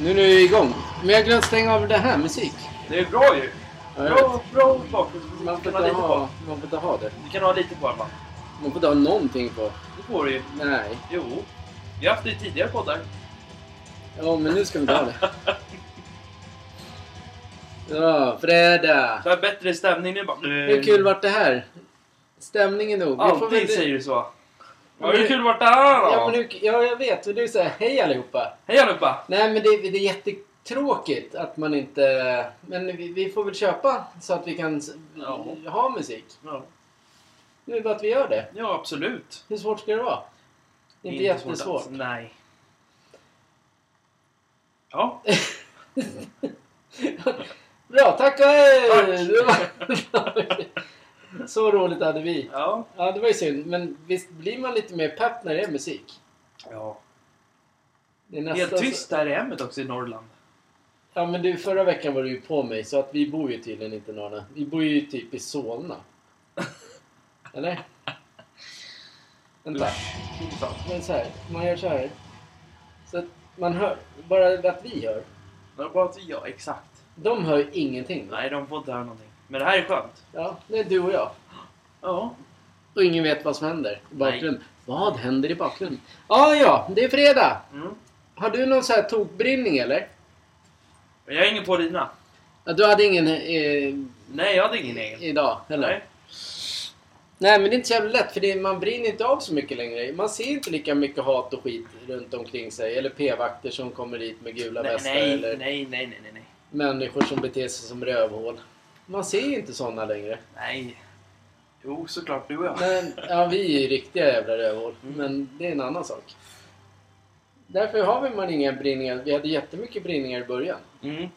Nu är du igång. Men jag glömt stänga av det här, musik. Det är bra ju. Bra, bra bakgrundsmusik. Man får inte ha, man får inte ha det. Du kan ha lite på alla. Man får inte ha någonting på. Det får du ju. Nej. Jo. Vi har haft det i tidigare poddar. Ja, men nu ska vi inte ha det. Ja, fredag. Det är bättre stämning nu bara. Hur kul vart det här? Stämningen nog. Vi får Alltid väl- säger du så. Ja, hur kul vart det här då? Ja, men hur, ja, jag vet. Men du säger hej allihopa. Hej allihopa! Nej, men det, det är jättetråkigt att man inte... Men vi, vi får väl köpa så att vi kan Ja. ha musik. Ja. Nu är det bara att vi gör det. ja, absolut. Hur svårt ska det vara? Det är inte svårt jättesvårt. alls. Nej. Ja. Bra, tack och hej! Tack. Så roligt hade vi. Ja. Ja, det var ju synd. Men visst blir man lite mer pepp när det är musik? ja. Det är nästan Helt tyst här i hemmet också i Norrland. Ja, men du, förra veckan var du ju på mig så att vi bor ju tydligen inte norra. Vi bor ju typ i Solna. Eller? Vänta. Men så här, man gör så här. Så att man hör, bara att vi hör. Är bara att ja, exakt. De hör ingenting. Nej, de får inte höra någonting. Men det här är skönt. Ja, det är du och jag. Ja. Och ingen vet vad som händer i bakgrunden. Vad händer i bakgrunden? Ja, ja, det är fredag. Mm. Har du någon så här tokbrinning eller? Jag är ingen på dina. Ja, du hade ingen eh, Nej, jag hade ingen egen. idag heller? Nej. Nej, men det är inte så jävla lätt för det, man brinner inte av så mycket längre. Man ser inte lika mycket hat och skit runt omkring sig. Eller p-vakter som kommer dit med gula Nej, västar. nej, eller nej, nej, nej, nej, nej. människor som beter sig som rövhål. Man ser ju inte sådana längre. Nej. Jo, såklart du och jag. Men, ja, vi är ju riktiga jävla rövhål. Mm. Men det är en annan sak. Därför har vi man inga brinningar. Vi hade jättemycket brinningar i början. Mm.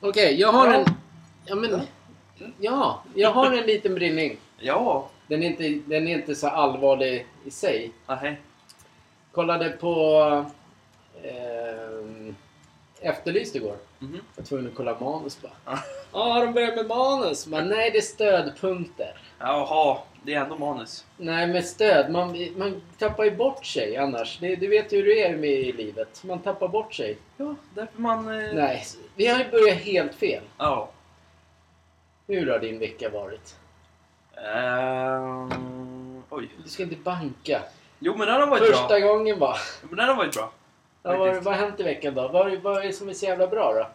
Okej, jag har Ja. en... Ja, men... Ja, jag har en liten brinning. Ja. Den är inte, den är inte så allvarlig i sig. Nej. Kollade på eh, Efterlyst igår. Mhm. Jag var tvungen att kolla manus bara. Ja. Ja, de börjar med manus. Men nej, det är stödpunkter. Jaha, det är ändå manus. Nej, med stöd. Man, man tappar ju bort sig annars. Det, du vet ju hur det är med i livet. Man tappar bort sig. Ja, därför man... Eh... Nej, vi har ju börjat helt fel. Ja. Hur har din vecka varit? Ehm... Oj. Du ska inte banka. Jo, men den har varit Första bra. gången bara. Men den har varit bra. Ja, vad, har hänt i veckan då? Vad, vad är det som är så jävla bra då?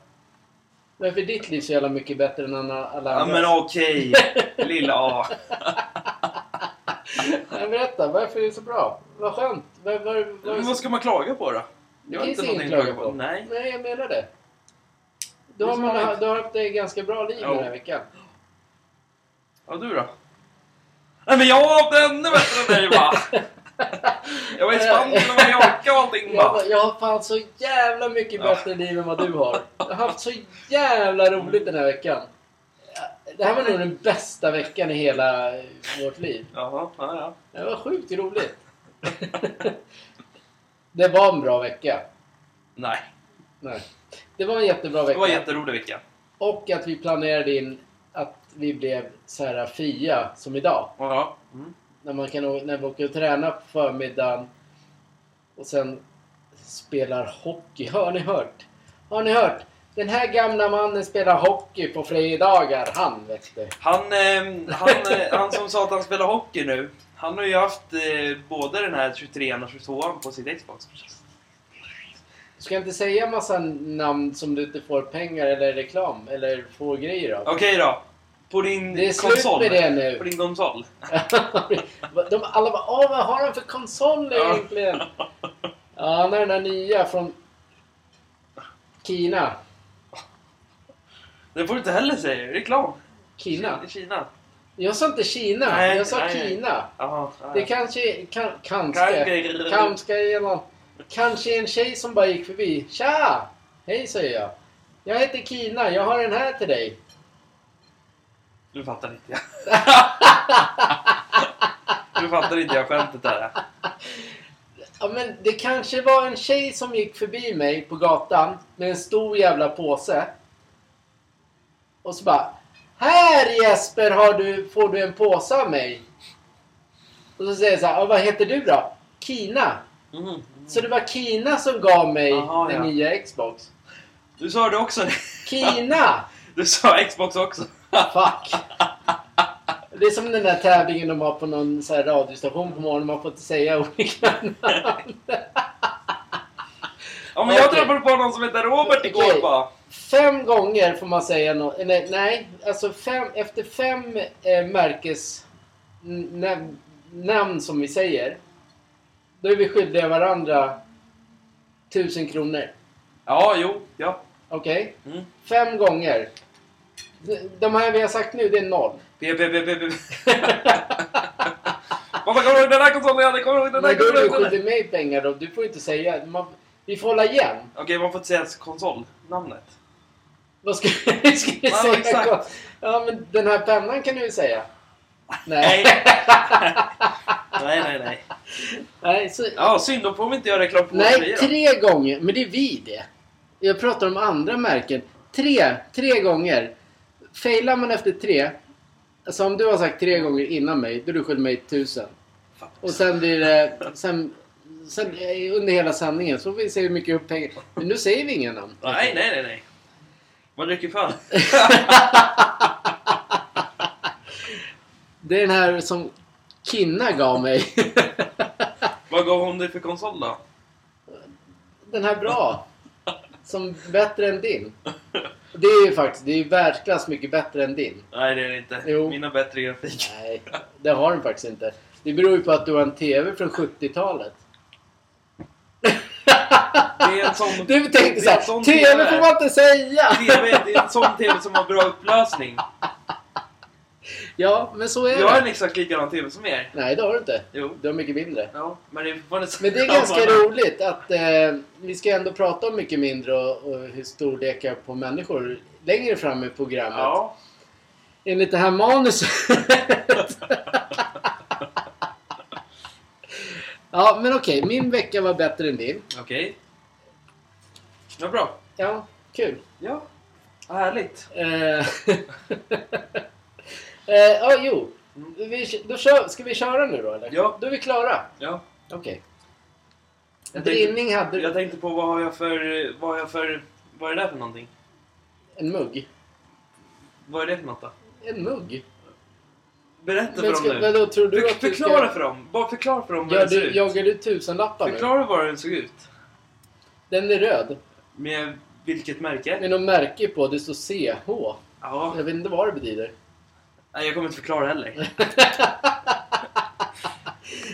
Varför är ditt liv så jävla mycket bättre än alla alla Ja, andra? men okej. Lilla A. Nej, berätta, varför är det så bra? Vad skönt. Vad, vad, Men vad ska man klaga på då? det finns inget att klaga på. Nej. Nej, jag menar det. Du Det har, man, du har haft ett ganska bra liv Ja. den här veckan. Ja, du då? Nej, men jag har haft ännu bättre än dig va? Jag var i Spanien och Mallorca och allting Jag, va? jag har fan så jävla mycket bättre liv än vad du har. Jag har haft så jävla roligt den här veckan. Det här var nog den bästa veckan i hela vårt liv. Jaha, ja, ja. Det var sjukt roligt. Det var en bra vecka. Nej, Nej. Det var en jättebra det vecka. var en jätterolig vecka. Och att vi planerade in att vi blev så här fria som idag. Ja. Mm. När, man kan, när vi åker och tränar på förmiddagen och sen spelar hockey. Har ni hört? Har ni hört? Den här gamla mannen spelar hockey på fredagar. Han vet du. Han, eh, han, han som sa att han spelar hockey nu, han har ju haft eh, både den här 23 och 22 på sitt Xbox. Du ska inte säga massa namn som du inte får pengar eller reklam eller får grejer av. Okej då. På din Det är slut konsol. med det nu. På din konsol. De alla bara Åh, vad har han för konsol egentligen? Ja, han har den där nya från Kina. Det får du inte heller säga. Reklam. Kina? Kina. Jag sa inte Kina, Nej, jag sa nej, nej. Kina. Jaha. Det kanske kan, kanske, Kanske. kanske en tjej som bara gick förbi. Tja! Hej säger jag. Jag heter Kina, jag har den här till dig. Du fattar inte jag. du fattar inte jag skämtet där. Ja, men det kanske var en tjej som gick förbi mig på gatan med en stor jävla påse. Och så bara Här Jesper har du, får du en påse av mig. Och så säger jag så här, "Ja, vad heter du då? Kina. Mm. Så det var Kina som gav mig Jaha, den ja. nya Xbox. Du sa det också. Kina! Du sa Xbox också. Fuck! Det är som den där tävlingen de har på någon så här radiostation på morgonen. Man får inte säga olika namn. Ja, men jag Okej. träffade på någon som heter Robert igår Okej. bara. Fem gånger får man säga något. Nej, nej, alltså fem, efter fem eh, märkes n- näm- namn som vi säger. Då är vi skyldiga varandra tusen kronor. Ja, jo, ja. Okej? Mm. Fem gånger. De- här vi har sagt nu, det är noll. P, P, P, P, P. Pappa, kommer du ihåg den där konsolen jag? Kommer du ihåg den där Men då är du konsolen? skyldig mig pengar då. Du får inte säga. Man, vi får hålla igen. Okej, man får inte säga konsolnamnet. Vad ska, ska vi Ja, säga? exakt. Ja, men den här pennan kan du ju säga. Nej. Nej. nej, nej, nej. Nej, så, Ja, synd. Då får vi inte göra reklam på våra Nej, grejer då. tre gånger. Men det är vi det. Jag pratar om andra märken. Tre, tre gånger. Failar man efter tre. Alltså om du har sagt tre gånger innan mig, då är du skyldig mig tusen. Och sen blir det... Sen, sen under hela sändningen så får vi se hur mycket upp pengar. Men nu säger vi inga namn. Nej, nej, nej, nej. Vad dricker fan? Det är den här som Kinna gav mig. Vad gav hon dig för konsol då? Den här bra. Som bättre än din. Det är ju faktiskt, det är ju världsklass mycket bättre än din. Nej, det är det inte. Jo. Mina bättre grafik. Nej, det har den faktiskt inte. Det beror ju på att du har en TV från 70-talet. Det är en sån... Du tänkte såhär, TV får man inte säga! TV, det är en sån TV som har bra upplösning. Ja, men så är Jag har en det. exakt likadan TV som er. Nej, det har du inte. Jo. Du har mycket mindre. Ja, men det är fortfarande Men det är ganska roligt att eh, vi ska ändå prata om mycket mindre och, och hur storlekar på människor längre fram i programmet. Ja. Enligt det här manuset. ja, men okej. Min vecka var bättre än din. Okej. Ja, bra. Ja, kul. Ja. Vad härligt. Eh, eh, ja, jo. Vi, då kör, ska vi köra nu då eller? Ja. Då är vi klara. Ja. Okej. Jag tänkte, Brinning hade jag tänkte på vad har jag för... Vad har jag för... Vad är det där för någonting? en mugg. Vad är det för något då? En mugg? Berätta för ska, dem nu. vadå, tror du För, att du förklara ska... för dem. Bara förklara för dem hur den ser du, ut. jagar du tusenlappar nu? Förklara bara hur den såg ut. Den är röd. Med vilket märke? Med något märke på. Det står CH. Ja. Jag vet inte vad det betyder. Nej, jag kommer inte förklara heller.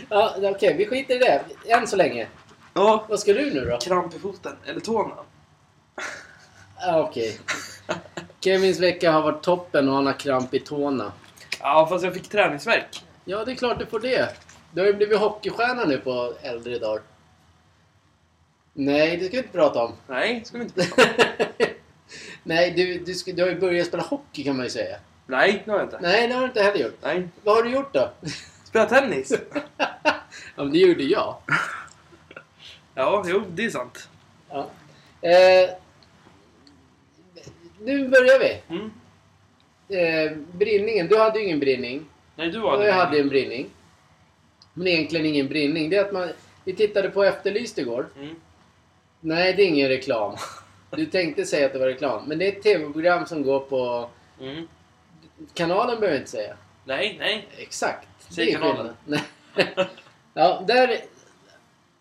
Ja, Okej, vi skiter i det. Än så länge. Ja. Vad ska du nu då? Kramp i foten. Eller tårna. Okej. Kevins vecka har varit toppen och han har kramp i tårna. Ja, fast jag fick träningsvärk. Ja, det är klart du får det. Du har ju blivit hockeystjärna nu på äldre dagar. Nej, det ska vi inte prata om. Nej, ska vi inte prata om. Nej, du, du, ska, du har ju börjat spela hockey kan man ju säga. Nej, det har jag inte. Nej, det har du inte heller gjort. Nej. Vad har du gjort då? Spela tennis? Ja, men det gjorde jag. Ja, jo, det är sant. Ja. Eh, nu börjar vi. Mm. Eh, brinningen. Du hade ju ingen brinning. Nej, du Och hade jag hade en brinning. Men egentligen ingen brinning. Det är att man... Vi tittade på Efterlyst igår. Mm. Nej, det är ingen reklam. Du tänkte säga att det var reklam. Men det är ett tv-program som går på... Mm. Kanalen behöver jag inte säga. Nej, nej. Exakt. Säg kanalen. ja, där...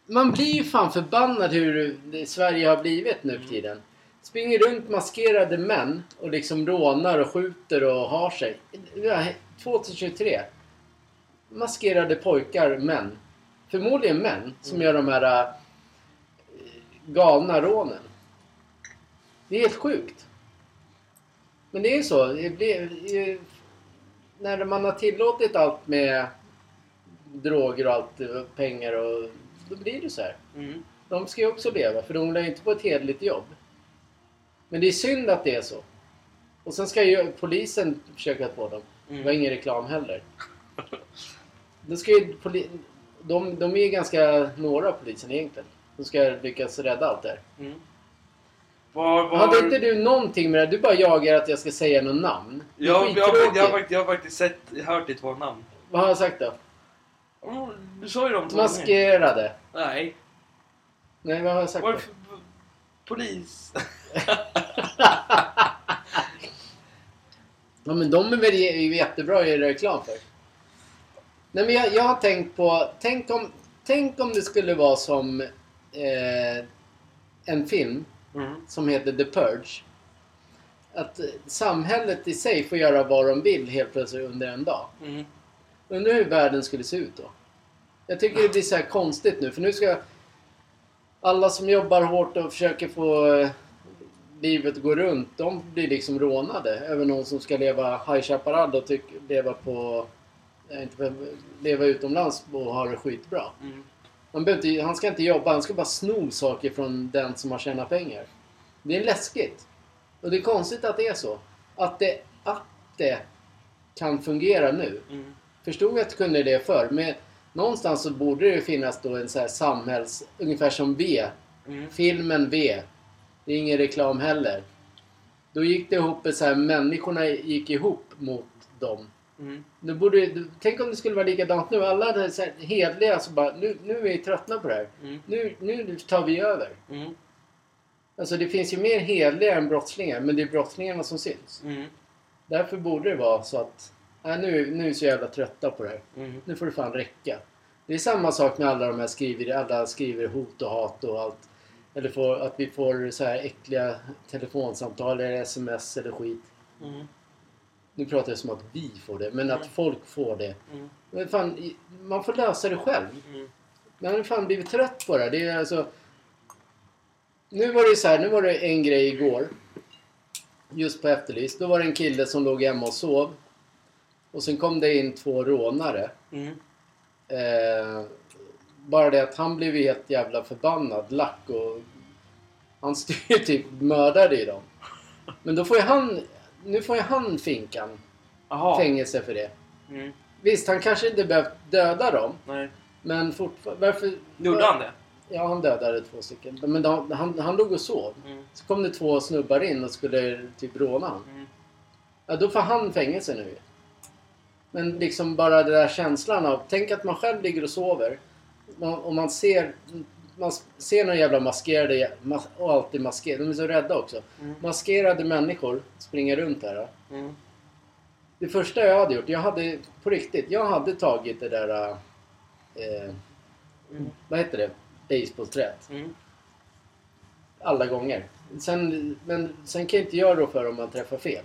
Man blir ju fan förbannad hur Sverige har blivit nu för tiden. Springer runt maskerade män och liksom rånar och skjuter och har sig. Ja, 2023. Maskerade pojkar, män. Förmodligen män som gör de här äh, galna rånen. Det är helt sjukt. Men det är så. Det blir, när man har tillåtit allt med droger och allt, eh, pengar och... Då blir det så här. Mm. De ska ju också leva, för de lär ju inte på ett hederligt jobb. Men det är synd att det är så. Och sen ska ju polisen försöka få dem. Det var Mm. ingen reklam heller. Då ska ju poli- de, de är ju ganska några polisen egentligen. De ska lyckas rädda allt det här. Mm. Var, var... Hade inte du någonting med det? Du bara jagar att jag ska säga något namn. Jag, jag, jag, jag, jag har faktiskt sett, hört ditt två namn. Vad har jag sagt då? Mm, Du sa ju dem två. Maskerade. Nej. Nej, vad har jag sagt? Vad är då? polis? Ja, men de är väl jättebra att göra reklam för. Nej, men jag, jag har tänkt på... Tänk om, tänk om det skulle vara som eh, en film Mm. som heter The Purge. Att eh, samhället i sig får göra vad de vill helt plötsligt under en dag. Mm. Undrar hur världen skulle se ut då? Jag tycker det blir så här konstigt nu för nu ska alla som jobbar hårt och försöker få eh, livet att gå runt, de blir liksom rånade. Över någon som ska leva High Chaparral och tyck, leva på... eh, Inte, leva utomlands och ha det skitbra. Mm. Han, inte, han ska inte jobba, han ska bara sno saker från den som har tjänat pengar. Det är läskigt. Och det är konstigt att det är så. Att det, att det kan fungera nu. Mm. Förstod att det kunde det förr. Men någonstans så borde det finnas då en så här samhälls... Ungefär som V. Mm. Filmen V. Det är ingen reklam heller. Då gick det ihop så här, människorna gick ihop mot dem. Mm. Det borde, tänk om det skulle vara likadant nu. Alla hade så här hedliga så bara, nu, nu är vi tröttna på det här. Mm. Nu, nu tar vi över. Mm. Alltså det finns ju mer hedliga än brottslingar, men det är brottslingarna som syns. Mm. Därför borde det vara så att, nej, nu, nu är vi så jävla trötta på det här. Mm. Nu får det fan räcka. Det är samma sak med alla de här skriver, alla skriver hot och hat och allt. Eller får, att vi får så här äckliga telefonsamtal eller sms eller skit. Nu pratar jag som att vi får det, men att Mm. folk får det. Mm. Men fan, man får lösa det själv. Mm. Man har fan blivit trött på det. Det är alltså... Nu var det så här, nu var det en grej igår. Just på Efterlyst. Då var det en kille som låg hemma och sov. Och sen kom det in två rånare. Mm. Eh, bara det att han blev helt jävla förbannad, lack och... Han styr typ mördade i dem. Men då får ju han... Nu får ju han finkan. Jaha. Fängelse för det. Mm. Visst, han kanske inte behövt döda dem. Nej. Men fortfarande... Varför... Gjorde han det? Ja, han dödade två stycken. Men de, han, han låg och sov. Mm. Så kom det två snubbar in och skulle typ råna honom. Mm. Ja, då får han fängelse nu. Men liksom bara den där känslan av... Tänk att man själv ligger och sover. Och man ser... Man ser några jävla maskerade... Mas, och alltid maskerade. De är så rädda också. Mm. Maskerade människor springer runt här. Mm. Det första jag hade gjort, jag hade på riktigt, jag hade tagit det där... Eh, Mm. vad heter det? Basebollträet. Mm. Alla gånger. Sen, men sen kan jag inte göra då för om man träffar fel.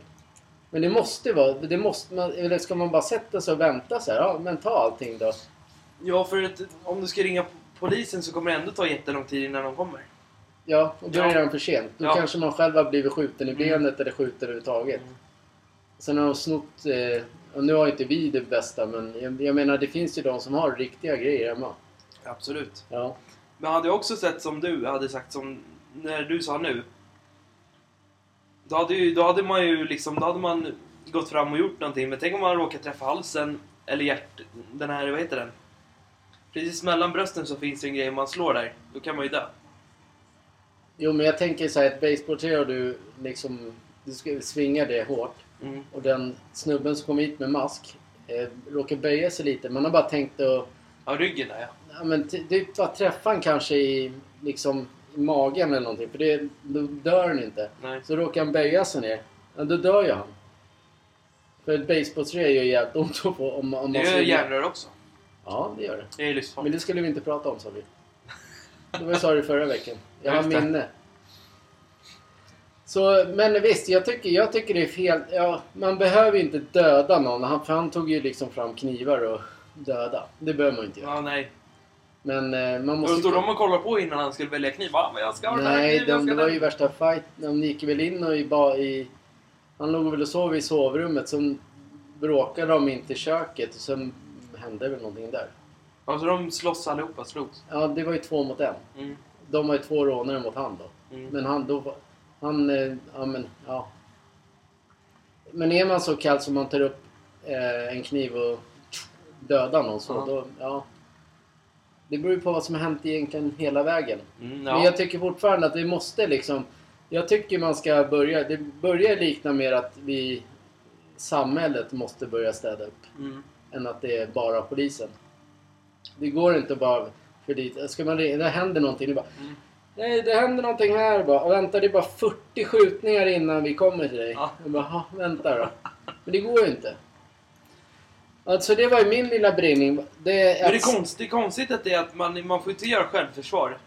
Men det måste vara, det måste man, eller ska man bara sätta sig och vänta så här? Ja, men ta allting då. Ja, för att om du ska ringa polisen så kommer det ändå ta jättelång tid innan de kommer. Ja, och då är det redan för sent. Då Ja. kanske man själv har blivit skjuten i Mm. benet eller skjuten överhuvudtaget. Mm. Sen har de snott, eh, och nu har inte vi det bästa men jag, jag menar det finns ju de som har riktiga grejer hemma. Absolut. Ja. Men hade jag också sett som du hade sagt som när du sa nu. Då hade, ju, då hade man ju liksom, då hade man gått fram och gjort någonting. Men tänk om man råkar träffa halsen eller hjärt... Den här, vad heter den? Precis mellan brösten så finns det en grej, om man slår där, då kan man ju dö. Jo men jag tänker så här, ett basebollträ och du liksom, du ska svinga det hårt. Mm. Och den snubben som kom hit med mask eh, råkar böja sig lite. Man har bara tänkt att Ja, ryggen där ja. ja, men ty- typ bara träffa han kanske i, liksom, i magen eller någonting. För det, då dör han inte. Nej. Så råkar han böja sig ner. Ja, då dör ju han. För ett basebollträ gör jävligt ont att få om, om Det man gör järnrör också. Ja, det gör det. Det är Men livsfarligt. det skulle vi inte prata om sa vi. Det var jag sa det förra veckan. Jag har minne. Så, men visst, jag tycker, jag tycker det är fel. Ja, man behöver inte döda någon. Han, för han tog ju liksom fram knivar och döda. Det behöver man inte göra. Ja, nej. Men eh, man måste... stod de och kollade på innan han skulle välja kniv. Va, men jag ska ha den här Nej, kniven, jag de, ska det var ju värsta fight. De gick väl in och i, ba, i... Han låg väl och sov i sovrummet. Sen bråkade de in till köket och sen hände väl någonting där. Alltså de slåss allihopa, slogs. Ja, det var ju två mot en. Mm. De var ju två rånare mot han då. Mm. Men han då... Han... eh, Ja men, ja. Men är man så kall som man tar upp eh, en kniv och dödar någon så Ja. då... Ja. Det beror ju på vad som har hänt egentligen hela vägen. Mm, Men ja. jag tycker fortfarande att vi måste liksom... Jag tycker man ska börja... Det börjar likna mer att vi... Samhället måste börja städa upp. Än att det är bara polisen. Det går inte bara för dit. Ska man, det händer någonting. Det bara, Mm. Nej, det händer någonting här bara. Vänta, det är bara 40 skjutningar innan vi kommer till dig. Ja. Jag bara, "Ha, vänta då. Men det går ju inte. Alltså det var ju min lilla brinning. Det, Men det är, konst, det är konstigt att det är att man, man får inte göra självförsvar.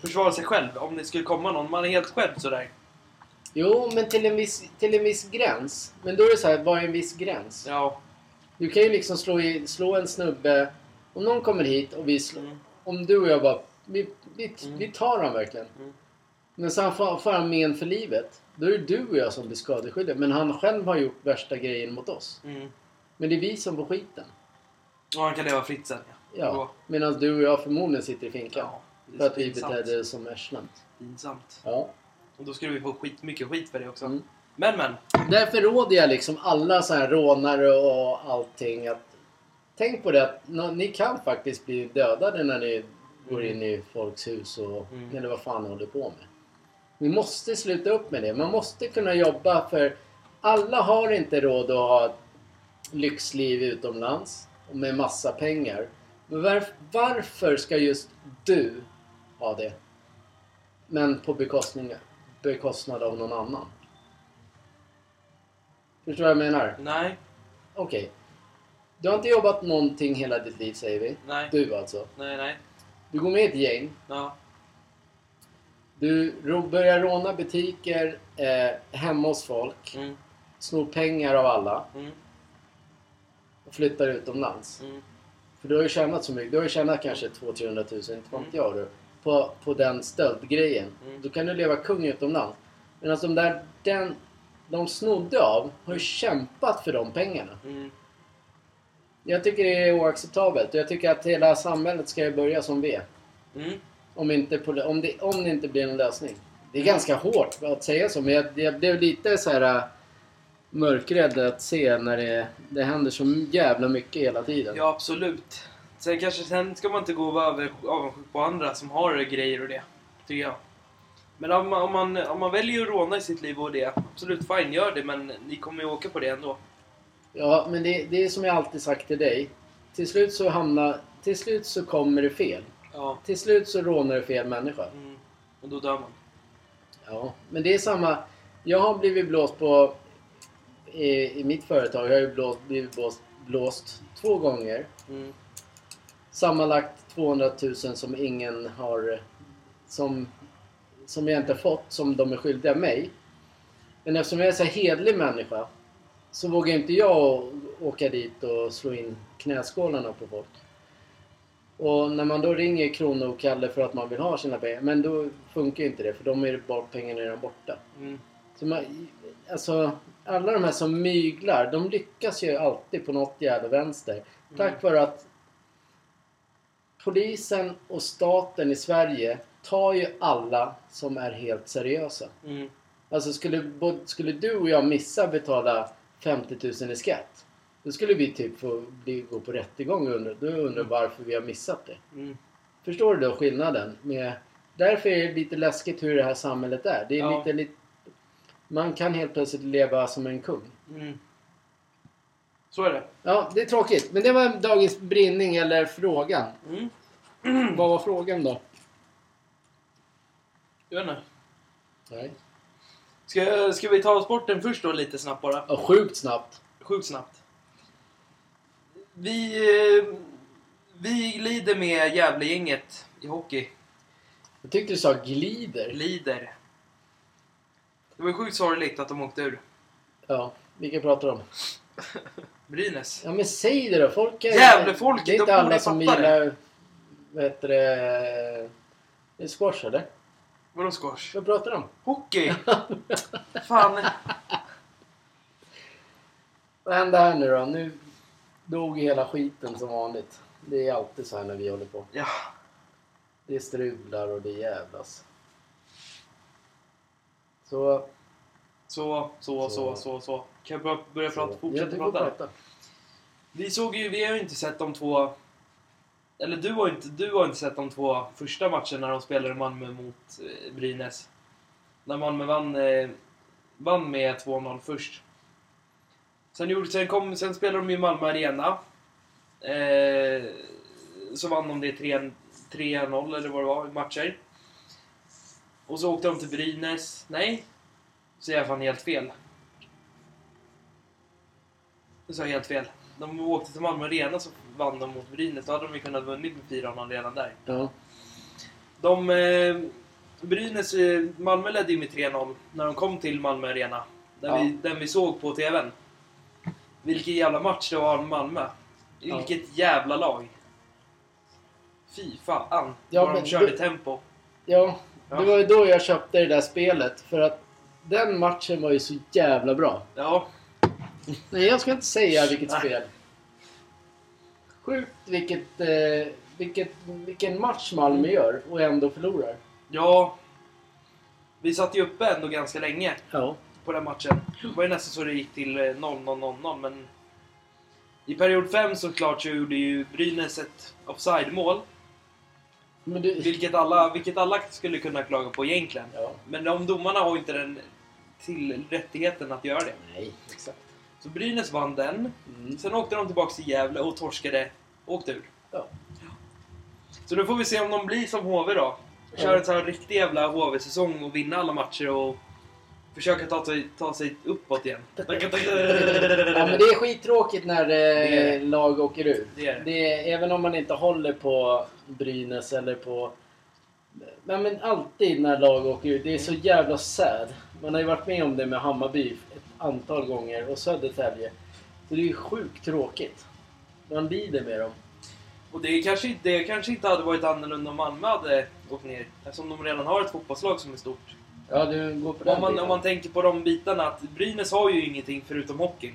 Försvara sig själv om det skulle komma någon. Man är helt själv sådär. Jo, men till en, viss, till en viss gräns. Men då är det så här, vad är en viss gräns? Ja. Du kan ju liksom slå, i, slå en snubbe. Om någon kommer hit och vi slår... Mm. Om du och jag bara... Vi, vi, Mm. vi tar honom verkligen. Mm. Men sen får, får han men för livet. Då är det du och jag som blir skadeskyldiga. Men han själv har gjort värsta grejen mot oss. Mm. Men det är vi som får skiten. Och han kan leva fritt sen. Ja. Medan du och jag förmodligen sitter i finkan. Ja. för att vi betedde oss som arslen. Pinsamt. Ja. Och då skulle vi få skit, mycket skit för det också. Men men. Därför råder jag liksom alla så här rånare och allting att tänk på det att ni kan faktiskt bli dödade när ni går Mm. in i folks hus och Mm. eller vad fan ni håller på med. Vi måste sluta upp med det. Man måste kunna jobba för alla har inte råd att ha ett lyxliv utomlands och med massa pengar. Men varf- varför ska just du ha det? Men på bekostning, bekostnad av någon annan. Förstår du vad jag menar? Nej. Okej. Du har inte jobbat någonting hela ditt liv säger vi. Nej. Du alltså. Nej, nej. Du går med i ett gäng. Ja. Du ro- börjar råna butiker eh, hemma hos folk. Mm. Snor pengar av alla. Mm. Och flyttar utomlands. Mm. För du har ju tjänat så mycket. Du har ju tjänat kanske 200-300 000, inte fan vet jag du. På, på den stöldgrejen. Mm. Då kan du leva kung utomlands. Men alltså de där den de snodde av har ju kämpat för de pengarna. Mm. Jag tycker det är oacceptabelt. Och jag tycker att hela samhället ska ju börja som vi. Mm. Om, inte, om, det, om det inte blir en lösning. Det är Mm. ganska hårt att säga så, men jag, jag blev lite så här äh, mörkrädd att se när det, det händer så jävla mycket hela tiden. Ja, absolut. Sen kanske sen ska man inte gå och vara avundsjuk på andra som har grejer och det. Tycker jag. Men om man, om man, om man väljer att råna i sitt liv och det, absolut fine, gör det. Men ni kommer ju åka på det ändå. Ja, men det, det är som jag alltid sagt till dig. Till slut så hamnar... Till slut så kommer det fel. Ja. Till slut så rånar det fel människa. Mm. Och då dör man. Ja, men det är samma. Jag har blivit blåst på... I, i mitt företag jag har jag blåst, blivit blåst, blåst två gånger. Mm. Sammanlagt 200 000 som ingen har... Som, som jag inte fått, som de är skyldiga mig. Men eftersom jag är så här hedlig människa så vågar inte jag åka dit och slå in knäskålarna på folk. Och när man då ringer Krono och Kalle för att man vill ha sina pengar, men då funkar inte det för de är bara pengarna redan borta. Mm. Så man, alltså, alla de här som myglar, de lyckas ju alltid på något jävla vänster. Tack vare att polisen och staten i Sverige tar ju alla som är helt seriösa. Mm. Alltså skulle, skulle du och jag missa betala 50 000 i skatt. Då skulle vi typ få bli, gå på rättegång och undra, då undrar varför vi har missat det. Mm. Förstår du då skillnaden? Med, därför är det lite läskigt hur det här samhället är. Det är Ja. lite, lite, man kan helt plötsligt leva som en kung. Mm. Så är det. Ja, det är tråkigt. Men det var dagens brinning eller frågan. Mm. Vad var frågan då? Jag vet inte. Nej. Ska, ska vi ta sporten först då lite snabbt bara? Ja, sjukt snabbt. Sjukt snabbt. Vi, vi lider med Gävlegänget i hockey. Jag tyckte du sa glider. Lider. Det var ju sjukt sorgligt att de åkte ur. Ja, vilka pratar om? Brynäs. Ja men säg det då. Folk är... Jävlefolket, Det är de inte alla borde som fatta det. gillar... Vad heter det? Det är squash eller? Vadå squash? Vad pratar de om? Hockey! Fan. Vad hände här nu då? Nu dog hela skiten som vanligt. Det är alltid så här när vi håller på. Ja. Det strular och det jävlas. Så... Så, så, så, så, så. Kan jag börja, prata, fortsätta du prata? prata. Vi såg ju, vi har ju inte sett de två... Eller du har inte, du har inte sett de två första matcherna när de spelade Malmö mot eh, Brynäs. När Malmö vann, eh, vann med 2-0 först. Sen, gjorde, sen, kom, sen spelade de i Malmö Arena. Eh, så vann de det 3 3-0 eller vad det var i matcher. Och så åkte de till Brynäs. Nej. Så är jag fan helt fel. Nu sa jag helt fel. De åkte till Malmö Arena så vann de mot Brynäs. Då hade de ju kunnat vunnit med 4-0 redan där. Ja. De... Eh, Brynäs... Eh, Malmö ledde ju med 3-0 när de kom till Malmö Arena. Den, Ja. vi, den vi såg på TVn. Vilken jävla match det var med Malmö. Ja. Vilket jävla lag. Fy fan. Ja, vad de körde du- tempo. ja, Ja. det var ju då jag köpte det där spelet. För att den matchen var ju så jävla bra. Ja, Nej, jag ska inte säga vilket Nej. spel. Sjukt vilket, eh, vilket, vilken match Malmö gör och ändå förlorar. ja. Vi satt ju uppe ändå ganska länge Ja. på den matchen. Det var ju nästan så det gick till eh, 0-0-0-0 men... I period 5 såklart så gjorde ju Brynäs ett offside-mål. Men du... Vilket alla, vilket alla skulle kunna klaga på egentligen. Ja. Men de domarna har ju inte den till rättigheten att göra det. Nej, exakt. Så Brynäs vann den. Mm. Sen åkte de tillbaka till Gävle och torskade. Åkte ur. Ja. Så då får vi se om de blir som HV då. Kör Ja. en sån här riktig jävla HV-säsong och vinna alla matcher och försöka ta sig, ta sig uppåt igen. Ja, men det är skittråkigt när eh, lag åker ur. Det är det. Det är, även om man inte håller på Brynäs eller på... Men, men alltid när lag åker ur. Det är så jävla sad. Man har ju varit med om det med Hammarby antal gånger och Södertälje. Så det är ju sjukt tråkigt. Man lider med dem. Och det kanske, det kanske inte hade varit annorlunda om Malmö hade åkt ner. Eftersom de redan har ett fotbollslag som är stort. Ja, du går på den Om man, biten. om man tänker på de bitarna att Brynäs har ju ingenting förutom hockeyn.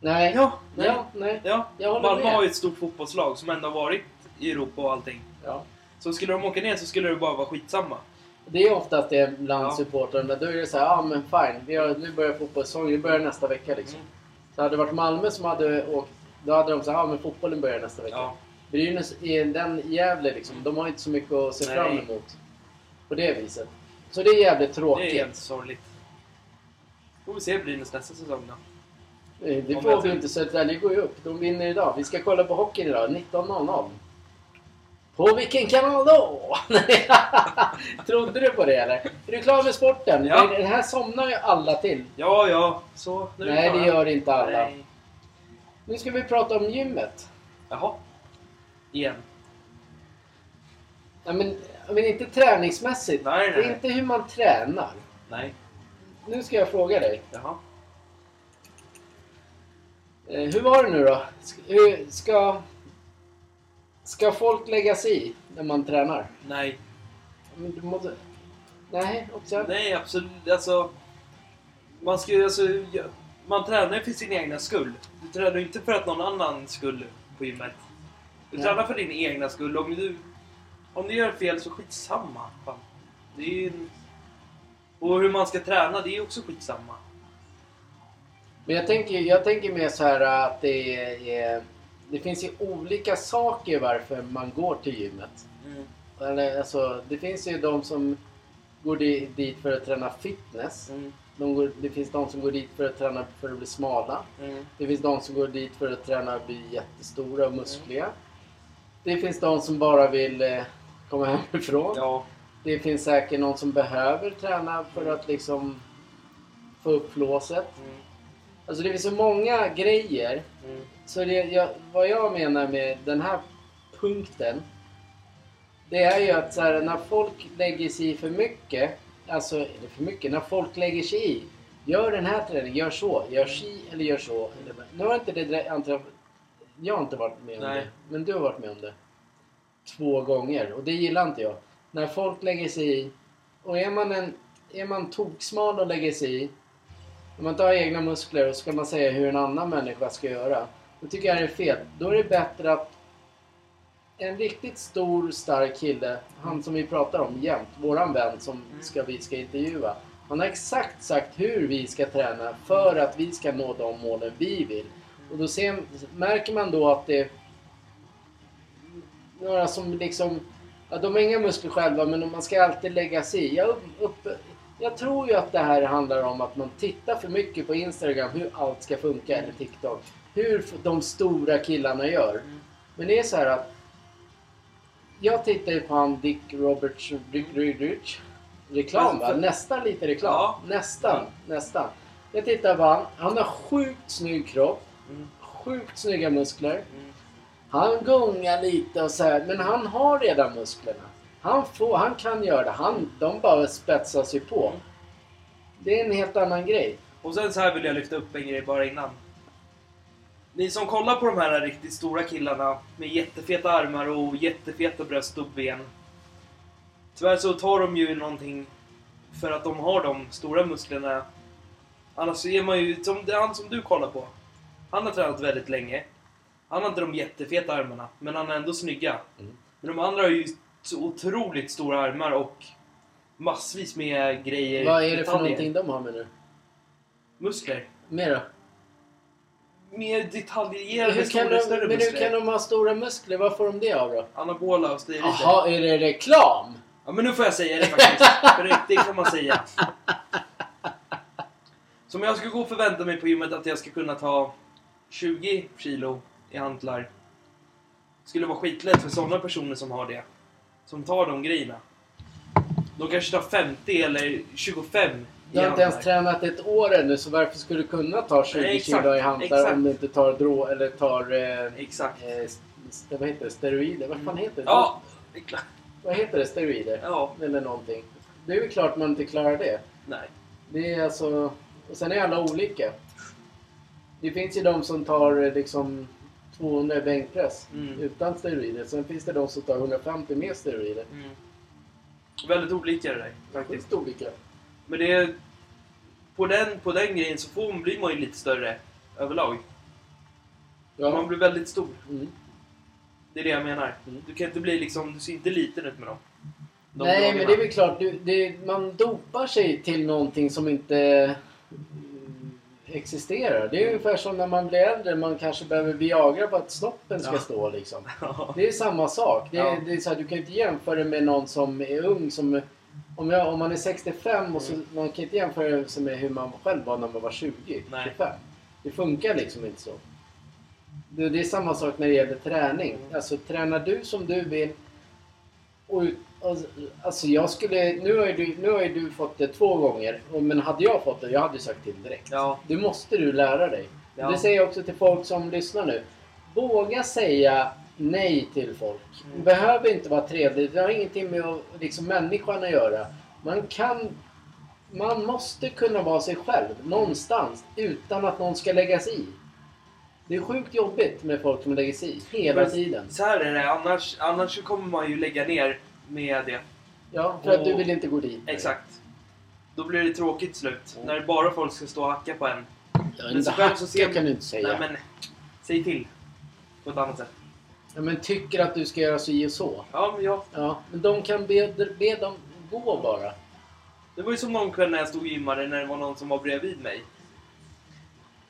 Nej. Ja, nej. Ja, nej. Ja, Malmö med. har ju ett stort fotbollslag som ändå har varit i Europa och allting. Ja. Så skulle de åka ner så skulle det bara vara skitsamma. Det är oftast det bland Ja. supportrarna. Då är det så här, ja men fine. Vi har, nu börjar fotbollssäsongen. Det börjar nästa vecka liksom. Mm. Så hade det varit Malmö som hade åkt, då hade de sagt, ja men fotbollen börjar nästa vecka. Ja. Brynäs den Gävle liksom. De har inte så mycket att se Nej. fram emot. På det viset. Så det är jävligt Det är tråkigt. helt sorgligt. Får vi se Brynäs nästa säsong då. Eh, Det får vi inte. Södertälje går ju upp. De vinner idag. Vi ska kolla på hockeyn idag. 19.00. På vilken kanal då? Trodde du på det eller? Är du klar med sporten? Ja. Den här somnar ju alla till. Ja, ja. Så, nu Nej, det gör inte alla. Nej. Nu ska vi prata om gymmet. Jaha. Igen. Ja, men, men inte träningsmässigt. Nej, nej, Det är nej. inte hur man tränar. Nej. Nu ska jag fråga dig. Jaha. Eh, hur var det nu då? Ska, hur, ska, ska folk lägga sig i när man tränar? Nej. Men du måste... Nej, också? Nej, absolut. Alltså... Man ska ju alltså... Man tränar ju för sin egna skull. Du tränar ju inte för att någon annan skull på gymmet. Du Nej. tränar för din egna skull. Om du, om du gör fel så skitsamma. Fan. Det är ju... en- Och hur man ska träna, det är ju också skitsamma. Men jag tänker, jag tänker mer så här att det är... Det finns ju olika saker varför man går till gymmet. Mm. Alltså, det finns ju de som går di- dit för att träna fitness. Mm. De går, det finns de som går dit för att träna för att bli smala. Mm. Det finns de som går dit för att träna och bli jättestora och muskliga. Det finns de som bara vill eh, komma hemifrån. Ja. Det finns säkert någon som behöver träna för att liksom få upp flåset. Mm. Alltså det finns så många grejer. Mm. Så det, jag, vad jag menar med den här punkten. Det är ju att så här, när folk lägger sig i för mycket. Alltså, eller för mycket. När folk lägger sig i. Gör den här träningen, gör så. Gör si eller gör så. Eller, nu har inte det antar- Jag har inte varit med om Nej. det. Men du har varit med om det. Två gånger. Och det gillar inte jag. När folk lägger sig i. Och är man en är man toksmal och lägger sig i. Om man inte har egna muskler och ska man säga hur en annan människa ska göra. Då tycker jag det är fel. Då är det bättre att en riktigt stor, stark kille, han som vi pratar om jämt, våran vän som ska, vi ska intervjua. Han har exakt sagt hur vi ska träna för att vi ska nå de målen vi vill. Och då ser, märker man då att det några som liksom... Ja, de har inga muskler själva men man ska alltid lägga sig i. Jag, upp, upp, jag tror ju att det här handlar om att man tittar för mycket på Instagram hur allt ska funka, eller TikTok. Hur de stora killarna gör. Men det är så här att jag tittar ju på han Dick Roberts Rich. Reklam va? Nästan lite reklam. Ja. Nästan. Nästan. Jag tittar på han. Han har sjukt snygg kropp. Mm. Sjukt snygga muskler. Mm. Han gungar lite och så här, men han har redan musklerna. Han, får, han kan göra det. Han, de bara spetsar sig på. Mm. Det är en helt annan grej. Och sen så här vill jag lyfta upp en grej bara innan. Ni som kollar på de här riktigt stora killarna med jättefeta armar och jättefeta bröst och ben. Tyvärr så tar de ju någonting för att de har de stora musklerna. Annars så är man ju, som det är han som du kollar på. Han har tränat väldigt länge. Han har inte de jättefeta armarna, men han är ändå snygga. Mm. Men de andra har ju så otroligt stora armar och massvis med grejer. Vad är det för någonting de har med nu? Muskler. Mer då? Mer detaljerade, Hur kan stora, de, större men hur muskler. kan de ha stora muskler? Vad får de det av då? Anabola och steroider. Jaha, är det reklam? Ja, men nu får jag säga det faktiskt. För det, kan man säga. Så om jag ska gå och förvänta mig på gymmet att jag ska kunna ta 20 kilo i hantlar. Skulle vara skitlätt för sådana personer som har det. Som tar de grejerna. De kanske tar 50 eller 25 i Du har inte ens tränat ett år ännu så varför skulle du kunna ta 20 Nej, exakt, kilo i hantlar exakt. om du inte tar drå eller tar eh, Exakt. eh, vad heter det? steroider? Vad fan heter det? Ja, det är klart. Vad heter det? Steroider? Ja, Eller någonting. Det är ju klart man inte klarar det. nej. Det är alltså... Och sen är alla olika. Det finns ju de som tar eh, liksom 200 i bänkpress Mm. utan steroider. Sen finns det de som tar 150 med steroider. Mm. Väldigt olika det där, faktiskt. Faktiskt olika. Men det är... På den, på den grejen så får, blir man ju lite större överlag. Man Ja. blir väldigt stor. Mm. Det är det jag menar. Mm. Du kan inte bli liksom... Du ser inte liten ut med dem. De Nej, dragarna. men det är väl klart. Du, det, man dopar sig till någonting som inte existerar. Det är ungefär som när man blir äldre. Man kanske behöver Viagra på att snoppen ska Ja. stå liksom. Det är samma sak. Det är, Ja. det är så här, du kan inte jämföra med någon som är ung. Som, om, jag, om man är 65 och så, Mm. man kan inte jämföra det med hur man själv var när man var 20, Nej. 25. Det funkar liksom inte så. Det, det är samma sak när det gäller träning. Mm. Alltså tränar du som du vill och, ut- och, alltså jag skulle, nu har, ju du, nu har ju du fått det två gånger. Men hade jag fått det, jag hade ju sagt till direkt. Ja. Det måste du lära dig. Ja. Det säger jag också till folk som lyssnar nu. Våga säga nej till folk. Mm. Behöver inte vara trevligt. Det har ingenting med liksom, människan att göra. Man kan... Man måste kunna vara sig själv någonstans utan att någon ska lägga sig i. Det är sjukt jobbigt med folk som lägger sig i hela Men tiden. Så här är det. Annars, annars så kommer man ju lägga ner med det. Ja, för att Och- du vill inte gå dit. Exakt. Då blir det tråkigt slut. När bara folk ska stå och hacka på en. Ja, Men inte så själv så ser hacka kan du inte säga. Nej men, säg till. På ett annat sätt. Ja, men tycker att du ska göra så och så. Ja, men ja. Ja, men de kan be, be dem gå bara. Det var ju som någon kväll när jag stod och gymmade när det var någon som var bredvid mig.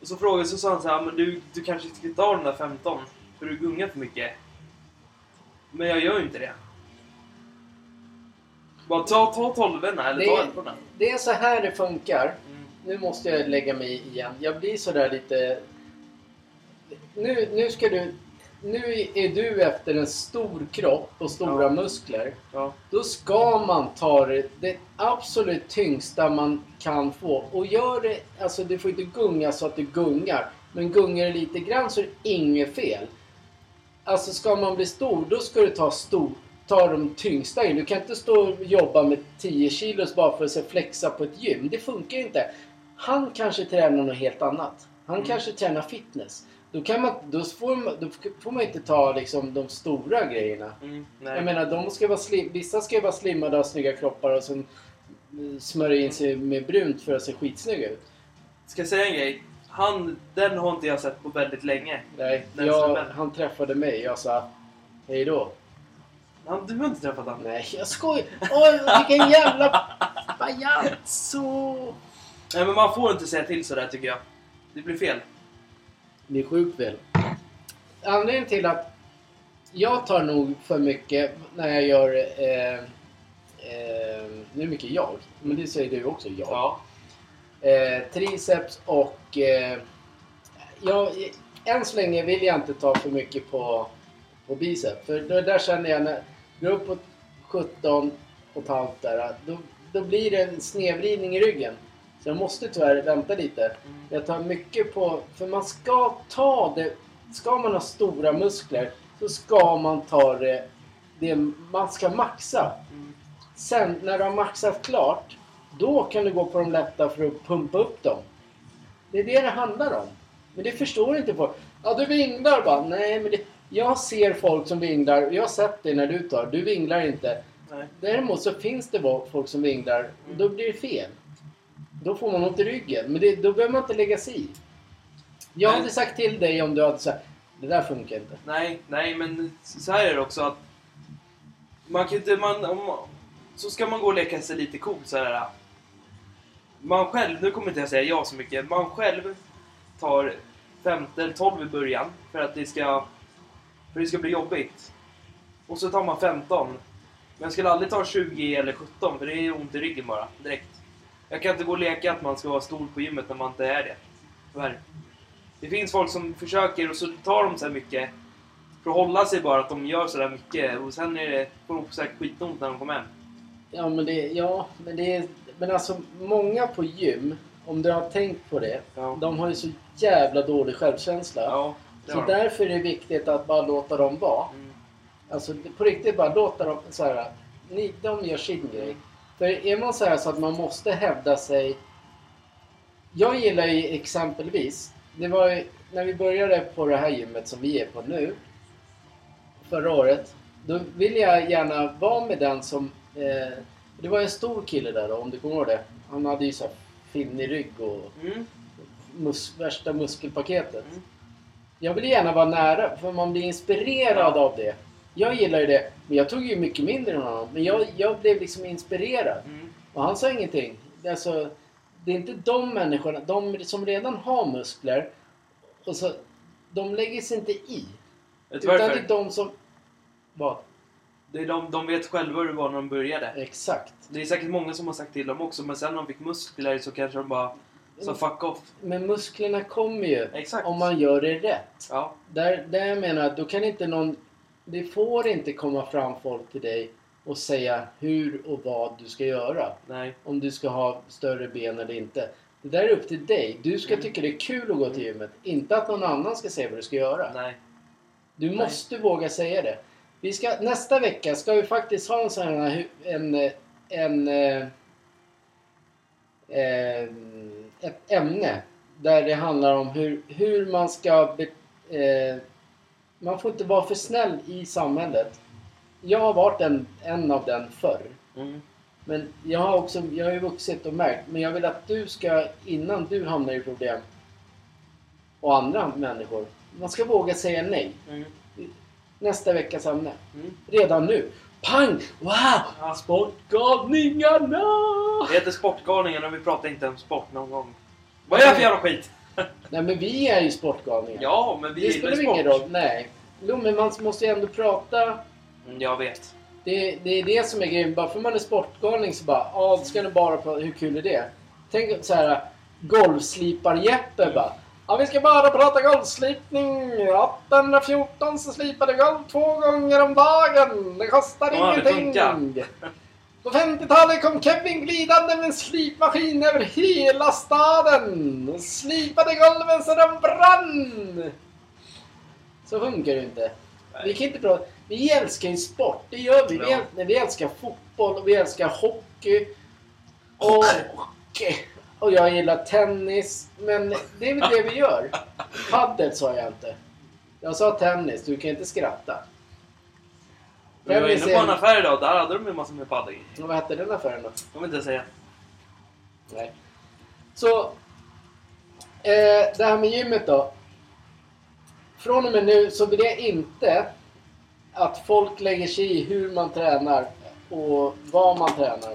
Och så frågade så sa han så här, men du, du kanske ska ta den där 15 för du gungar för mycket. Men jag gör ju inte det. Bara ta, ta 12 eller ta 11 det är så här det funkar. mm. Nu måste jag lägga mig igen. Jag blir sådär lite... Nu, nu ska du... Nu är du efter en stor kropp och stora Ja. muskler. Ja. Då ska man ta det, det absolut tyngsta man kan få. Och gör det... Alltså du får inte gunga så att du gungar. Men gungar det lite grann så är det inget fel. Alltså ska man bli stor, då ska du ta stor, ta de tyngsta in. Du kan inte stå och jobba med 10 kilos bara för att se flexa på ett gym. Det funkar inte. Han kanske tränar något helt annat. Han Mm. kanske tränar fitness. Då, kan man, då, får man, då får man inte ta liksom, de stora grejerna. Mm. Jag menar, de ska vara slim, vissa ska vara slimmade och snygga kroppar och sen eh, smörja in sig med brunt för att se skitsnygga ut. Ska jag säga en grej? Han, den har inte jag sett på väldigt länge. Nej, jag, han träffade mig. Jag sa hej då. Han, du har inte träffat honom? Nej, jag skojar. Oj, vilken jävla pajazo! Nej men man får inte säga till sådär tycker jag. Det blir fel. Det är sjukt fel. Anledningen till att jag tar nog för mycket när jag gör... Eh, eh, nu är mycket jag, men det säger du också, jag. Ja. Eh, triceps och... Eh, jag, än så länge vill jag inte ta för mycket på, på bicep. För det där känner jag när, går är uppåt 17 och ett halvt där, då, då blir det en snedvridning i ryggen. Så jag måste tyvärr vänta lite. Jag tar mycket på... För man ska ta det... Ska man ha stora muskler så ska man ta det... det man ska maxa. Sen när du har maxat klart, då kan du gå på de lätta för att pumpa upp dem. Det är det det handlar om. Men det förstår inte folk. Ja, du vinglar bara. Nej, men det, jag ser folk som vinglar. Jag har sett det när du tar. Du vinglar inte. Nej. Däremot så finns det folk som vinglar. och Då blir det fel. Då får man ont i ryggen. Men det, då behöver man inte lägga sig i. Jag Nej. hade sagt till dig om du hade sagt det där funkar inte. Nej, nej, men så här är det också att man kan inte, man, om, så ska man gå och leka sig lite cool så här. Man själv, nu kommer inte jag säga ja så mycket, man själv tar 15 eller 12 i början för att det ska, för det ska bli jobbigt. Och så tar man 15. Men jag skulle aldrig ta 20 eller 17 för det är ont i ryggen bara, direkt. Jag kan inte gå och leka att man ska vara stor på gymmet när man inte är det. Tyvärr. Det finns folk som försöker och så tar de så mycket för att hålla sig bara att de gör så där mycket och sen är det, får de säkert skitont när de kommer hem. Ja, men det, ja, men det är... Men alltså, många på gym, om du har tänkt på det, Ja. de har ju så jävla dålig självkänsla. Ja, så de. därför är det viktigt att bara låta dem vara. Mm. Alltså på riktigt bara låta dem så här. Ni, de gör sin grej. För är man så här så att man måste hävda sig. Jag gillar ju exempelvis. Det var ju när vi började på det här gymmet som vi är på nu. Förra året. Då ville jag gärna vara med den som. Eh, det var en stor kille där då, om du kommer ihåg det. Han hade ju så här finnig rygg och Mm. mus, värsta muskelpaketet. Mm. Jag vill gärna vara nära för man blir inspirerad av det. Jag gillar ju det. Men jag tog ju mycket mindre än honom. Men jag, jag blev liksom inspirerad. Mm. Och han sa ingenting. Det är, alltså, det är inte de människorna, de som redan har muskler. Och så, de lägger sig inte i. Vet Utan det varför? är de som... Vad? Det är de, de vet själva hur det var när de började. Exakt. Det är säkert många som har sagt till dem också men sen när de fick muskler så kanske de bara sa fuck off. Men musklerna kommer ju Exakt. om man gör det rätt. Ja. Där, där jag menar att då kan inte någon... Det får inte komma fram folk till dig och säga hur och vad du ska göra. Nej. Om du ska ha större ben eller inte. Det där är upp till dig. Du ska Mm. tycka det är kul att gå till gymmet. Inte att någon annan ska säga vad du ska göra. Nej. Du Nej. måste våga säga det. Vi ska, nästa vecka ska vi faktiskt ha en sån här... hu- En, eh, en, eh, ett ämne där det handlar om hur, hur man ska... Be, eh, man får inte vara för snäll i samhället. Jag har varit en, en av den förr. Mm. Men jag har också jag har ju vuxit och märkt. Men jag vill att du ska, innan du hamnar i problem, och andra människor, man ska våga säga nej. Mm. Nästa veckas ämne. Mm. Redan nu. Pang! Wow! Ja. Sportgalningarna! Det heter Sportgalningen och vi pratar inte om sport någon gång. Vad är det för jävla skit? Nej men vi är ju sportgalningar. Ja, men vi det gillar spelar ju ingen sport. roll. Nej. Jo men man måste ju ändå prata. Mm, jag vet. Det, det är det som är grejen. Bara för man är sportgalning så bara, ja ska du bara prata. Hur kul är det? Tänk så här golvslipar-Jeppe bara. Ja, vi ska bara prata golvslipning. 1814 så slipade vi golv två gånger om dagen. Det kostar Ja, det ingenting. På 50-talet kom Kevin glidande med en slipmaskin över hela staden. Och slipade golven så de brann. Så funkar det inte. Vi kan inte prata. Vi älskar ju sport. Det gör vi. Vi, äl- vi älskar fotboll och vi älskar hockey. Och, och jag gillar tennis. Men det är väl det vi gör. Padel sa jag inte. Jag sa tennis. Du kan inte skratta. Vi var inne på en är- affär idag. Där hade de ju massor med paddel. Och Vad hette den affären då? Jag vill inte säga. Nej. Så. Eh, det här med gymmet då. Från och med nu så vill jag inte att folk lägger sig i hur man tränar och vad man tränar.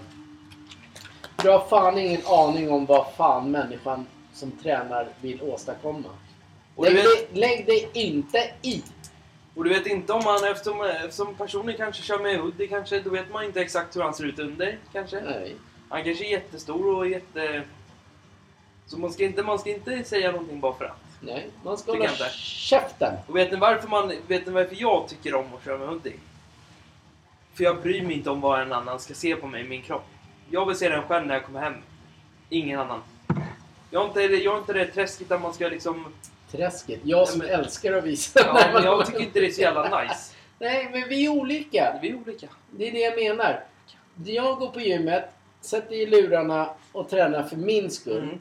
Du har fan ingen aning om vad fan människan som tränar vill åstadkomma. Och Lägg, vet- dig, lägg dig inte i. Och du vet inte om han, eftersom, eftersom personen kanske kör med hoodie kanske, då vet man inte exakt hur han ser ut under kanske. Nej. Han kanske är jättestor och jätte... Så man ska inte, man ska inte säga någonting bara för att. Nej, man ska hålla käften. Och vet ni varför man, vet ni varför jag tycker om att köra med hoodie? För jag bryr mig inte om vad en annan ska se på mig, min kropp. Jag vill se den själv när jag kommer hem. Ingen annan. Jag är inte, jag är inte det träsket där man ska liksom... Träsket. Jag som men- älskar att visa. Ja, men jag tycker inte det är så jävla nice. Nej, men vi är olika. Vi är olika. Det är det jag menar. Jag går på gymmet, sätter i lurarna och tränar för min skull. Mm.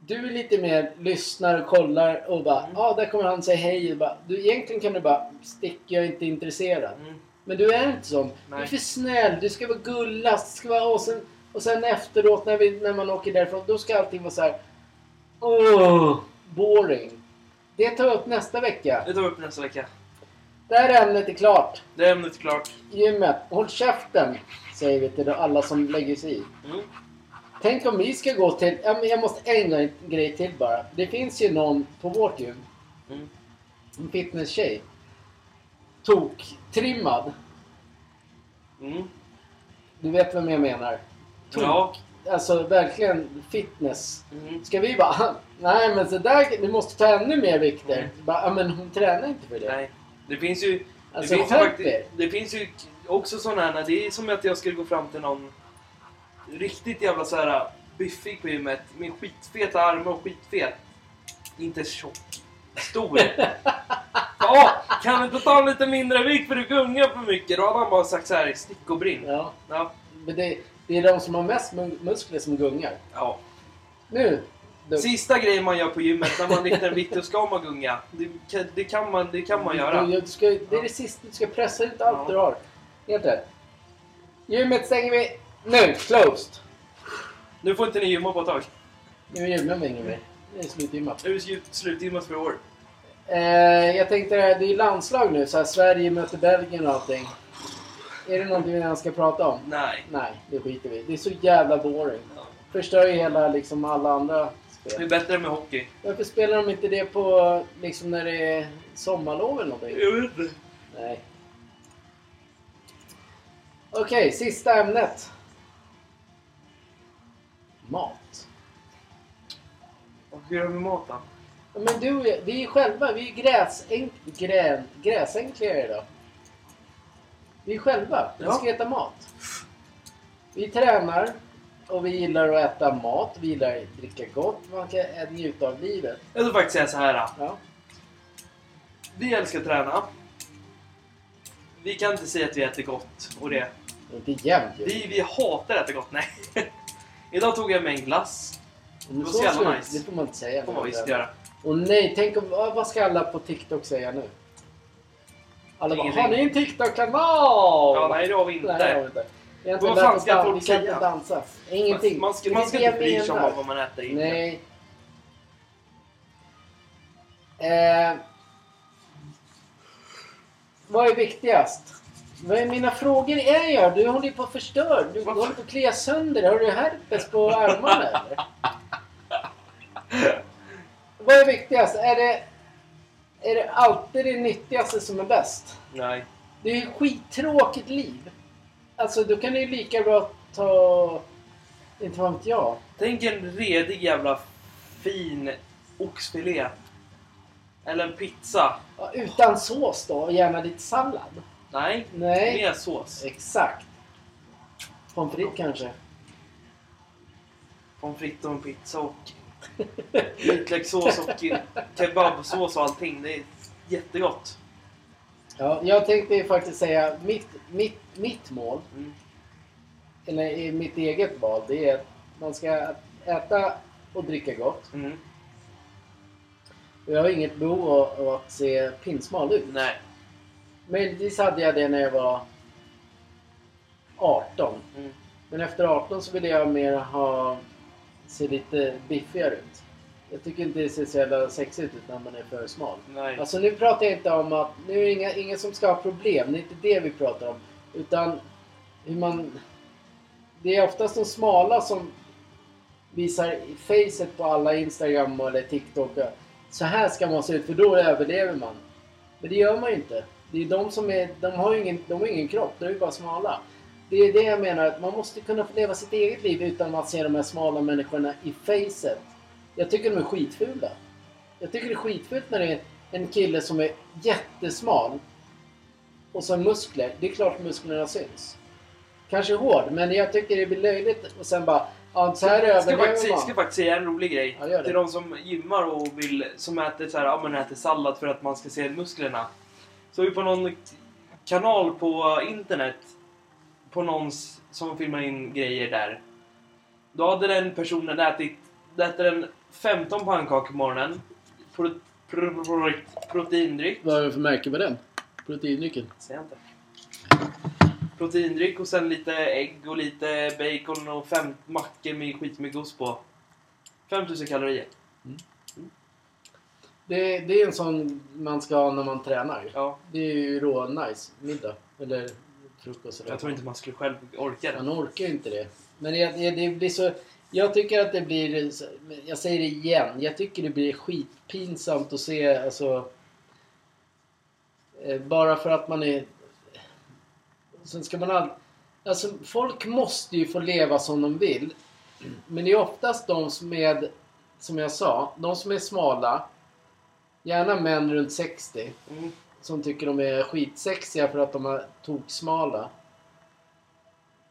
Du är lite mer lyssnar och kollar och bara Mm. ja, ah, där kommer han säga hej. Och bara, du, egentligen kan du bara stick, jag är inte intresserad. Mm. Men du är inte sån. Du är Nej. för snäll, du ska vara gullas. det Ska vara, och, sen, och sen efteråt när, vi, när man åker därifrån, då ska allting vara så här. Åh, boring. Det tar jag upp nästa vecka. Det tar vi upp nästa vecka. Det här ämnet är klart. Det är ämnet klart. Gymmet, håll käften! Säger vi till alla som lägger sig i. Mm. Tänk om vi ska gå till... Jag måste ägna en grej till bara. Det finns ju någon på vårt gym. Mm. En fitnesstjej. Tok-trimmad. Mm. Du vet vem jag menar. Tok. Ja. Alltså verkligen fitness. Mm. Ska vi bara... Nej men så där, du måste ta ännu mer vikter. Mm. Bara, men hon tränar inte för det. Nej. Det finns ju... Alltså det, finns ju skärp faktiskt, det finns ju också sådana här... Det är som att jag skulle gå fram till någon riktigt jävla så här biffig på gymmet med skitfeta armar och skitfet. Inte tjock. Stor. Ja, kan du inte ta en lite mindre vikt för du gungar för mycket? Då hade han bara sagt så här, stick och brinn. Ja, Ja. men det, det är de som har mest mu- muskler som gungar. ja. Nu! Du, Sista grejen man gör på gymmet när man lyfter en vikt, då ska man gunga. Det, kan- det, kan, man, det kan man göra. Du, du ska, det är det sista, du ska pressa ut allt Ja. du har. Helt rätt. Gymmet stänger vi nu, closed. Nu får inte ni gymma på ett tag. Nu gymmar vi inget mer. Det är slutgymmat. Nu är det slutgymmat för i år. Eh, jag tänkte, det är landslag nu, så här, Sverige möter Belgien och allting. Är det någonting vi ens ska prata om? Nej. Nej, det skiter vi i. Det är så jävla boring. Förstör ju hela, liksom alla andra Det är spel. bättre med hockey. Varför spelar de inte det på, liksom när det är sommarlov eller någonting? Jag vet inte. Nej. Okej, sista ämnet. Mat. Vad ska jag göra med maten? Men du, och jag, vi är själva, vi är gräsänk, grän, gräsänkliga idag. Vi är själva, vi ska äta mat. Vi tränar och vi gillar att äta mat, vi gillar att dricka gott, man kan njuta av livet. Jag ska faktiskt säga så här. Ja. Vi älskar att träna. Vi kan inte säga att vi äter gott och det. Inte jämt. Vi, vi hatar att äta gott. Nej. Idag tog jag mig en glass. Det var så så jävla nice. Det får man inte säga. Det får man visst göra. Och nej, tänk om, vad ska alla på TikTok säga nu? Alla bara, Ingenting. har ni en TikTok-kanal? Ja, nej det har vi inte. Nej, det har vi inte. Vi har inte Vad fan ska dan- folk Vi kan inte säga? dansa. Ingenting. Man ska, Det är man ska det inte jag bry sig om vad man äter in. Nej. Eh, vad är viktigast? Vad är mina frågor är jag? Du håller ju på att förstöra. Du håller på att klia sönder. Har du herpes på armarna eller? Vad är viktigast? Är det, är det alltid det nyttigaste som är bäst? Nej. Det är ju skittråkigt liv. Alltså då kan du ju lika bra ta... Inte vad vet jag. Tänk en redig jävla fin oxfilé. Eller en pizza. Ja, utan sås då och gärna lite sallad. Nej, Nej. med sås. Exakt. Pommes frites kanske. Pommes frites och en pizza och vitlökssås och kebabsås och allting. Det är jättegott. Ja, jag tänkte faktiskt säga mitt, mitt, mitt mål, Mm. eller i mitt eget val, det är att man ska äta och dricka gott. Mm. Jag har inget behov av att se pinsmal ut. Nej. Möjligtvis hade jag det när jag var 18. Mm. Men efter 18 så ville jag mer ha... Se lite biffigare ut. Jag tycker inte det ser så jävla sexigt ut när man är för smal. Nej. Alltså nu pratar jag inte om att... Nu är det inga, ingen som ska ha problem. Det är inte det vi pratar om. Utan hur man... Det är oftast de smala som visar facet på alla Instagram eller TikTok. Så här ska man se ut för då överlever man. Men det gör man ju inte. Det är de som är... De har ingen, de har ingen kropp. De är ju bara smala. Det är det jag menar. Att man måste kunna få leva sitt eget liv utan att se de här smala människorna i facet. Jag tycker de är skitfula. Jag tycker det är skitfult när det är en kille som är jättesmal. och sen muskler. Det är klart musklerna syns. Kanske hård, men jag tycker det blir löjligt och sen bara... Ja, så här Jag ska faktiskt, jag ska man. faktiskt säga en rolig grej. Ja, det. Till de som gymmar och vill, som äter, så här, ja, men äter sallad för att man ska se musklerna. Så vi på någon kanal på internet, på någons som filmar in grejer där. Då hade den personen ätit, äter den 15 pannkakor på morgonen. Pro, pro, pro, proteindryck. Vad är det för märke med den? Proteindrycken? Jag inte. Proteindryck och sen lite ägg och lite bacon och fem mackor med skitmycket ost på. 5000 kalorier. Det, det är en sån man ska ha när man tränar. Ja, Det är ju rå nice middag. Eller frukost. Jag tror inte man skulle själv orka det. Man orkar ju inte det. Men det, det, blir så... Jag tycker att det blir... Jag säger det igen. Jag tycker det blir skitpinsamt att se alltså... eh, Bara för att man är... Sen ska man all... Alltså folk måste ju få leva som de vill. Men det är oftast de som är... Som jag sa, de som är smala. Gärna män runt 60 Mm. Som tycker de är skitsexiga för att de är toksmala.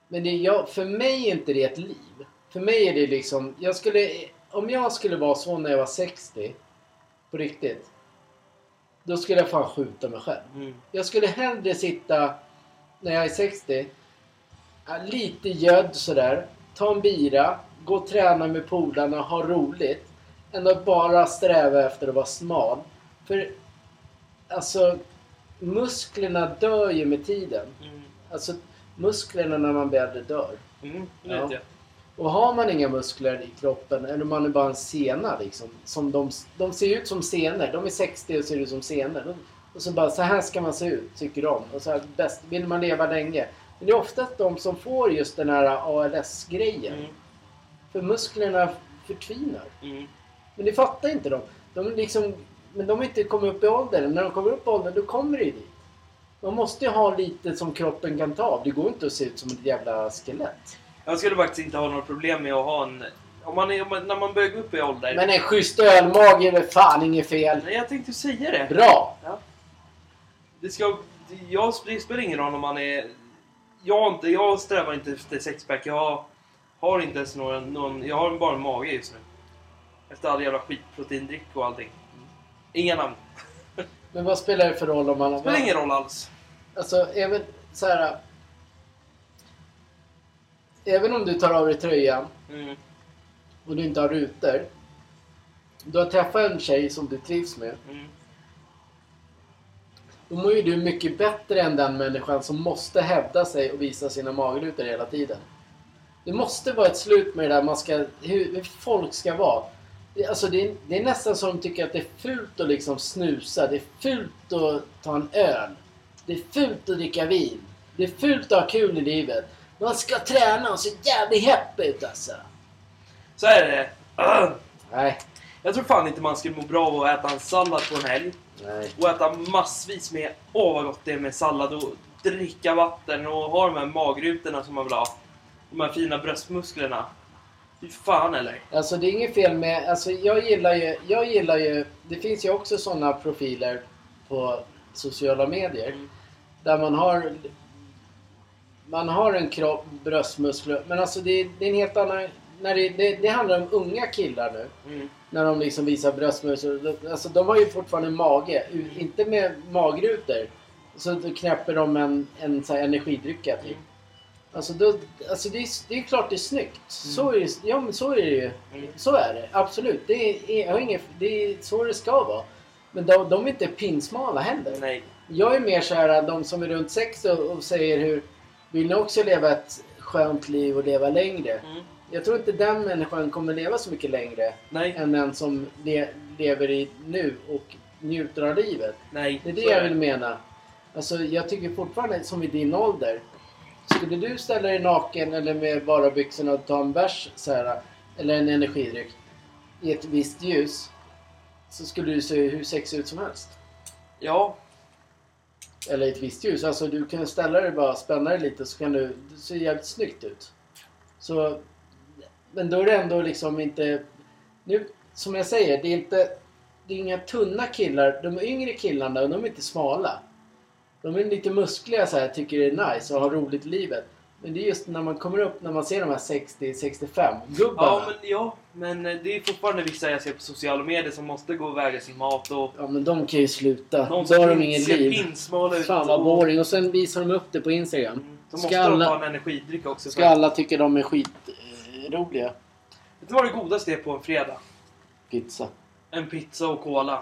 Men det jag, för mig är inte det ett liv. För mig är det liksom, jag skulle, om jag skulle vara så när jag var 60, på riktigt. Då skulle jag fan skjuta mig själv. Mm. Jag skulle hellre sitta, när jag är 60, ja, lite gödd sådär, ta en bira, gå och träna med polarna, ha roligt. Än att bara sträva efter att vara smal. För, alltså, musklerna dör ju med tiden. Mm. Alltså, musklerna när man blir äldre dör. Mm. Det Ja. vet jag. Och har man inga muskler i kroppen, eller man är bara en sena liksom. Som de, de ser ut som senor. De är 60 och ser ut som senor. De, och så bara, så här ska man se ut, tycker de. Och så här, bäst, vill man leva länge. Men det är oftast de som får just den här ALS-grejen. Mm. För musklerna förtvinar. Mm. Men det fattar inte de. de liksom, men de har inte kommit upp i åldern. När de kommer upp i åldern, då kommer det ju dit. Man måste ju ha lite som kroppen kan ta. Det går inte att se ut som ett jävla skelett. Jag skulle faktiskt inte ha några problem med att ha en... Om man är, om man, när man börjar gå upp i ålder. Men en schysst ölmage är väl fan inget fel. Nej, jag tänkte säga det. Bra! Det, ska, jag, det spelar ingen roll om man är... Jag, inte, jag strävar inte efter sexpack. Jag har inte ens någon, någon... Jag har bara en mage just nu. Efter all jävla skitproteindryck och allting. Inga namn. Men vad spelar det för roll om man... Det spelar ingen roll alls. Alltså, även så här. Även om du tar av dig tröjan Mm. och du inte har rutor. Du har träffat en tjej som du trivs med. Mm. Då mår ju du mycket bättre än den människan som måste hävda sig och visa sina magrutor hela tiden. Det måste vara ett slut med det där man ska, hur, hur folk ska vara. Det, alltså det, är, det är nästan som de tycker att det är fult att liksom snusa. Det är fult att ta en öl. Det är fult att dricka vin. Det är fult att ha kul i livet. Man ska träna och se jävligt hepp ut alltså. Så är det. Ah. Nej. Jag tror fan inte man skulle må bra av att äta en sallad på en helg. Nej. Och äta massvis med... Åh vad gott det är med sallad och dricka vatten och ha de här magrutorna som man vill ha. De här fina bröstmusklerna. Fy fan eller? Alltså det är inget fel med, alltså jag gillar ju, jag gillar ju, det finns ju också sådana profiler på sociala medier. Mm. Där man har, man har en kropp, bröstmuskler, men alltså det, det är en helt annan, när det, det, det handlar om unga killar nu. Mm. När de liksom visar bröstmuskler. Alltså de har ju fortfarande mage, inte med magrutor. Så knäpper de en, en så här energidrycka typ. Mm. Alltså, då, alltså det, är, det är klart det är snyggt. Så är det, ja, men så är det ju. Mm. Så är det. Absolut. Det är, jag inget, det är så det ska vara. Men de, de är inte pinsmala heller. Nej. Jag är mer så här, de som är runt 60 och, och säger hur vill ni också leva ett skönt liv och leva längre? Mm. Jag tror inte den människan kommer leva så mycket längre Nej. än den som le, lever i nu och njuter av livet. Nej. Det är det jag vill mena. Alltså jag tycker fortfarande som i din ålder. Skulle du ställa dig naken eller med bara byxorna och ta en bärs så här, eller en energidryck i ett visst ljus. Så skulle du se hur sexig ut som helst. Ja. Eller i ett visst ljus. Alltså du kan ställa dig bara, spänna dig lite så kan du, du ser jävligt snyggt ut. Så, men då är det ändå liksom inte... Nu, som jag säger, det är inte... Det är inga tunna killar. De yngre killarna, de är inte smala. De är lite muskliga så här, tycker det är nice och har roligt i livet. Men det är just när man kommer upp, när man ser de här 60-65 gubbarna. Ja, men, ja, men eh, det är fortfarande vissa jag ser på sociala medier som måste gå och väga sin mat och... Ja men de kan ju sluta. Någon Då har de ser liv. pinsmala ut. Fan vad och- boring. Och sen visar de upp det på Instagram. Mm, Ska måste alla- de ta en energidryck också. Ska alla tycka de är skitroliga? Vet du vad det godaste är på en fredag? Pizza. En pizza och cola.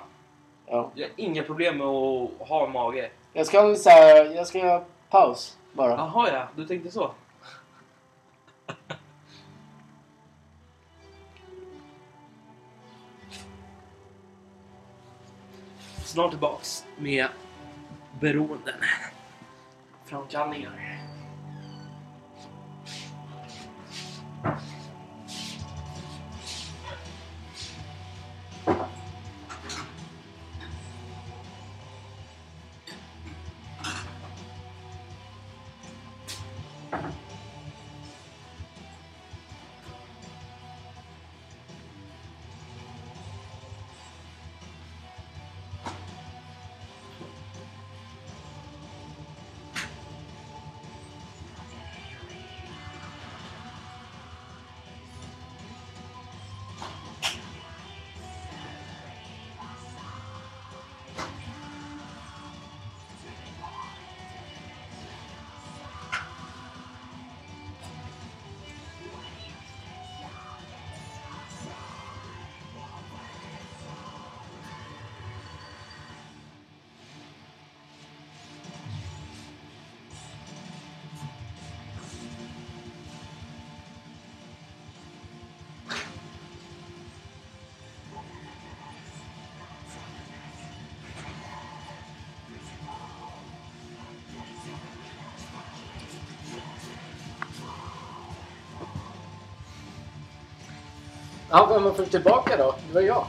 Ja. Jag har inga problem med att ha en mage. Jag ska så här, jag ska göra paus bara. Jaha ja, du tänkte så. Snart tillbaks med beroenden. Framkallningar. Ja, vem var först tillbaka då? Det var jag.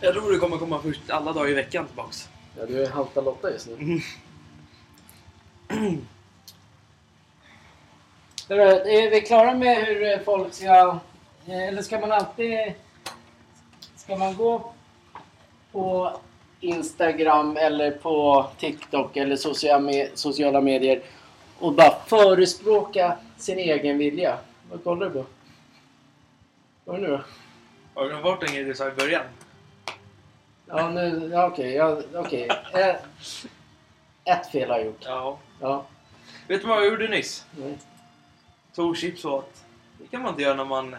Jag tror det kommer komma först alla dagar i veckan tillbaks. Ja, du är halta Lotta just nu. Hörru, är vi klara med hur folk ska... Eller ska man alltid... Ska man gå på Instagram eller på TikTok eller sociala medier och bara förespråka sin egen vilja? Vad kollar du på? Vad är det nu då? Har du glömt bort en grej du sa i början? Ja, nu... Ja, okej. Ja, okej. Eh, Ett fel har jag gjort. Ja. Ja. Vet du vad jag gjorde nyss? Nej. Tog chips och åt. Det kan man inte göra när man,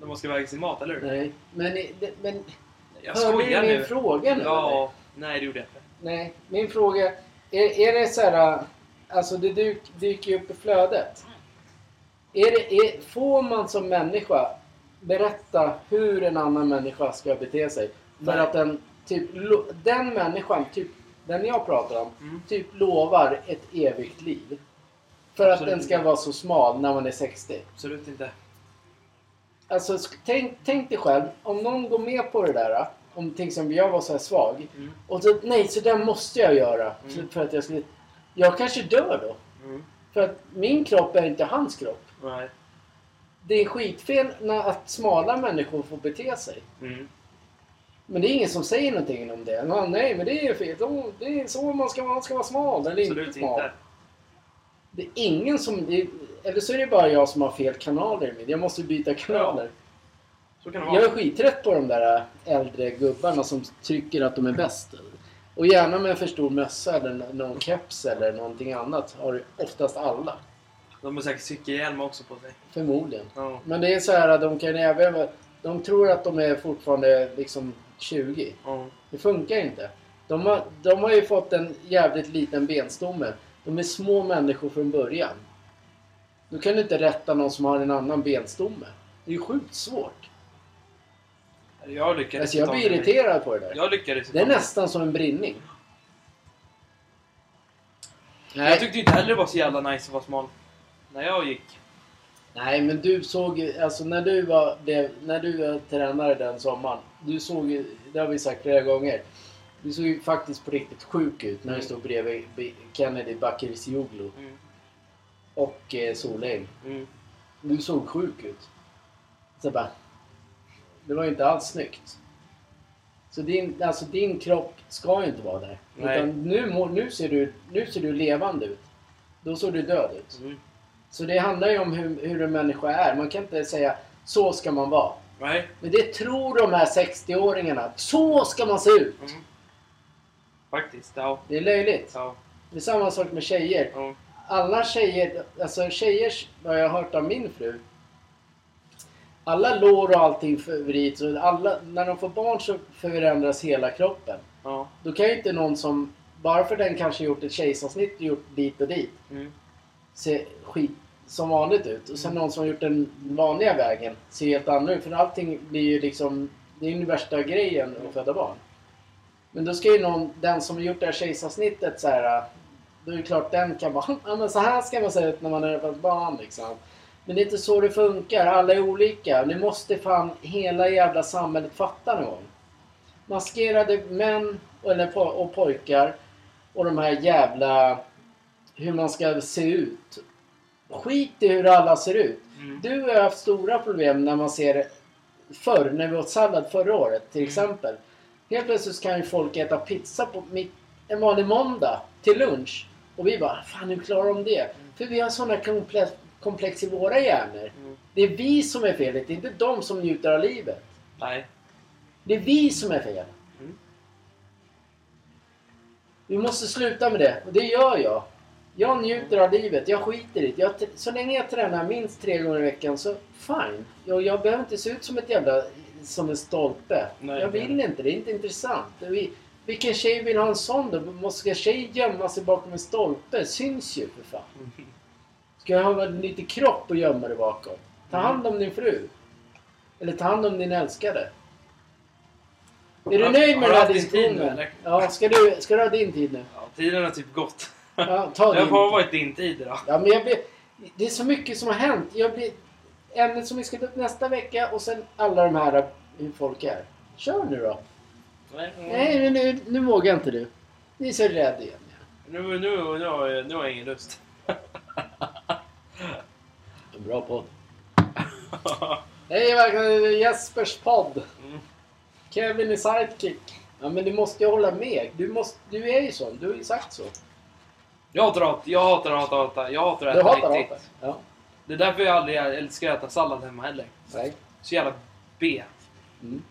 när man ska väga sin mat, eller hur? Nej. Men, det- men Jag hörde skojar du min nu. fråga nu? eller? Ja, nej det gjorde jag inte. Nej, min fråga... Är, är det så här... Alltså det dyk, dyker ju upp i flödet. Är det, är, får man som människa berätta hur en annan människa ska bete sig? För att den, typ, den människan, typ den jag pratar om, Mm. typ lovar ett evigt liv. För att Absolut den ska inte. vara så smal när man är 60. Absolut inte. Alltså tänk, tänk dig själv, om någon går med på det där. Om till exempel jag var så här svag. Mm. Och så, nej, så där måste jag göra. Mm. För att jag skulle... Jag kanske dör då. Mm. För att min kropp är inte hans kropp. Nej. Det är skitfel när att smala människor får bete sig. Mm. Men det är ingen som säger någonting om det. Ja, nej, men det är fel. Så- Det är så man ska. Man ska vara smal eller inte Absolut smal. inte. Det är ingen som... är- Eller så är det bara jag som har fel kanaler. Jag måste byta kanaler. Det Jag är vara. skittrött på de där äldre gubbarna som tycker att de är bäst. Och gärna med en för stor mössa eller någon keps eller någonting annat. Har oftast alla. De har säkert cykelhjälm också på sig. Förmodligen. Ja. Men det är så här att de kan även... De tror att de är fortfarande liksom 20. Ja. Det funkar inte. De har, de har ju fått en jävligt liten benstomme. De är små människor från början. Du kan du inte rätta någon som har en annan benstomme. Det är ju sjukt svårt. Jag lyckades Alltså jag blir irriterad på det där. Jag lyckades Det är nästan som en brinning. Jag tyckte inte heller det var så jävla nice att vara smal. När jag gick. Nej, men du såg alltså när du var, blev, när du var tränare den sommaren. Du såg det har vi sagt flera gånger. Du såg ju faktiskt på riktigt sjuk ut när du Mm. stod bredvid Kennedy Bakircioglu Mm. och eh, Solheim. Mm. Du såg sjuk ut. Så bara, det var ju inte alls snyggt. Så din, alltså din kropp ska ju inte vara där. Nej. Utan nu, nu, ser du, nu ser du levande ut. Då såg du död ut. Mm. Så det handlar ju om hur, hur en människa är. Man kan inte säga så ska man vara. Nej. Men det tror de här 60-åringarna. Så ska man se ut! Mm. Faktiskt, ja. Det är löjligt. ja. Det är samma sak med tjejer. ja. Alla tjejer, alltså tjejer, vad jag har hört av min fru. Alla lår och allting förvrids och alla, när de får barn så förändras hela kroppen. ja. Då kan ju inte någon som, bara för den kanske gjort ett kejsarsnitt och gjort dit och dit, Mm. se skit som vanligt ut. Och sen någon som har gjort den vanliga vägen ser helt annorlunda ut. För allting blir ju liksom, det är ju den värsta grejen att föda barn. Men då ska ju någon, den som har gjort det här kejsarsnittet så här. Då är det klart den kan bara, ja men så här ska man se ut när man är ett barn liksom. Men det är inte så det funkar. Alla är olika. Det måste fan hela jävla samhället fatta någon gång. Maskerade män eller och pojkar och de här jävla hur man ska se ut. Skit i hur alla ser ut. Mm. Du har haft stora problem när man ser förr, när vi åt sallad förra året till Mm. exempel. Helt plötsligt kan ju folk äta pizza på mitt, en vanlig måndag till lunch. Och vi bara, fan hur klarar de det? För vi har sådana komplex, komplex i våra hjärnor. Mm. Det är vi som är felet, det är inte de som njuter av livet. Nej. Det är vi som är fel. Mm. Vi måste sluta med det. Och det gör jag. Jag njuter av livet. Jag skiter i det. Jag, så länge jag tränar minst tre gånger i veckan så fine. Jag, jag behöver inte se ut som ett jävla... Som en stolpe. Nej, jag vill inte. Det är inte intressant. Vi, vilken tjej vill ha en sån då? Måste tjej gömma sig bakom en stolpe? Syns ju för fan. Mm. Ska jag ha lite kropp och gömma dig bakom? Ta hand om din fru. Eller ta hand om din älskade. Är du nöjd med den här diskussionen? Ja, ska du, ska du ha din tid nu? Ja, tiden har typ gått. Ja, ta Det din. har varit din tid idag. Ja, men jag blir, det är så mycket som har hänt. Jag blir, ämnet som vi ska ta upp nästa vecka och sen alla de här hur folk är. Kör nu då. Nej, Nej, nu, nu, nu vågar inte du. Ni är så rädd igen. Nu, nu, nu, har jag- nu har jag ingen lust. En bra podd. Hej, välkommen Jespers podd. Mm. Kevin är sidekick. Ja, men du måste ju hålla med. Du, måste, du är ju sån. Du har ju sagt så. Jag hatar att jag hatar att hatar, jag hatar att äta hatar riktigt. hatar. Ja. Det är därför jag aldrig älskar att äta sallad hemma heller. Nej. Så jävla B. Mm.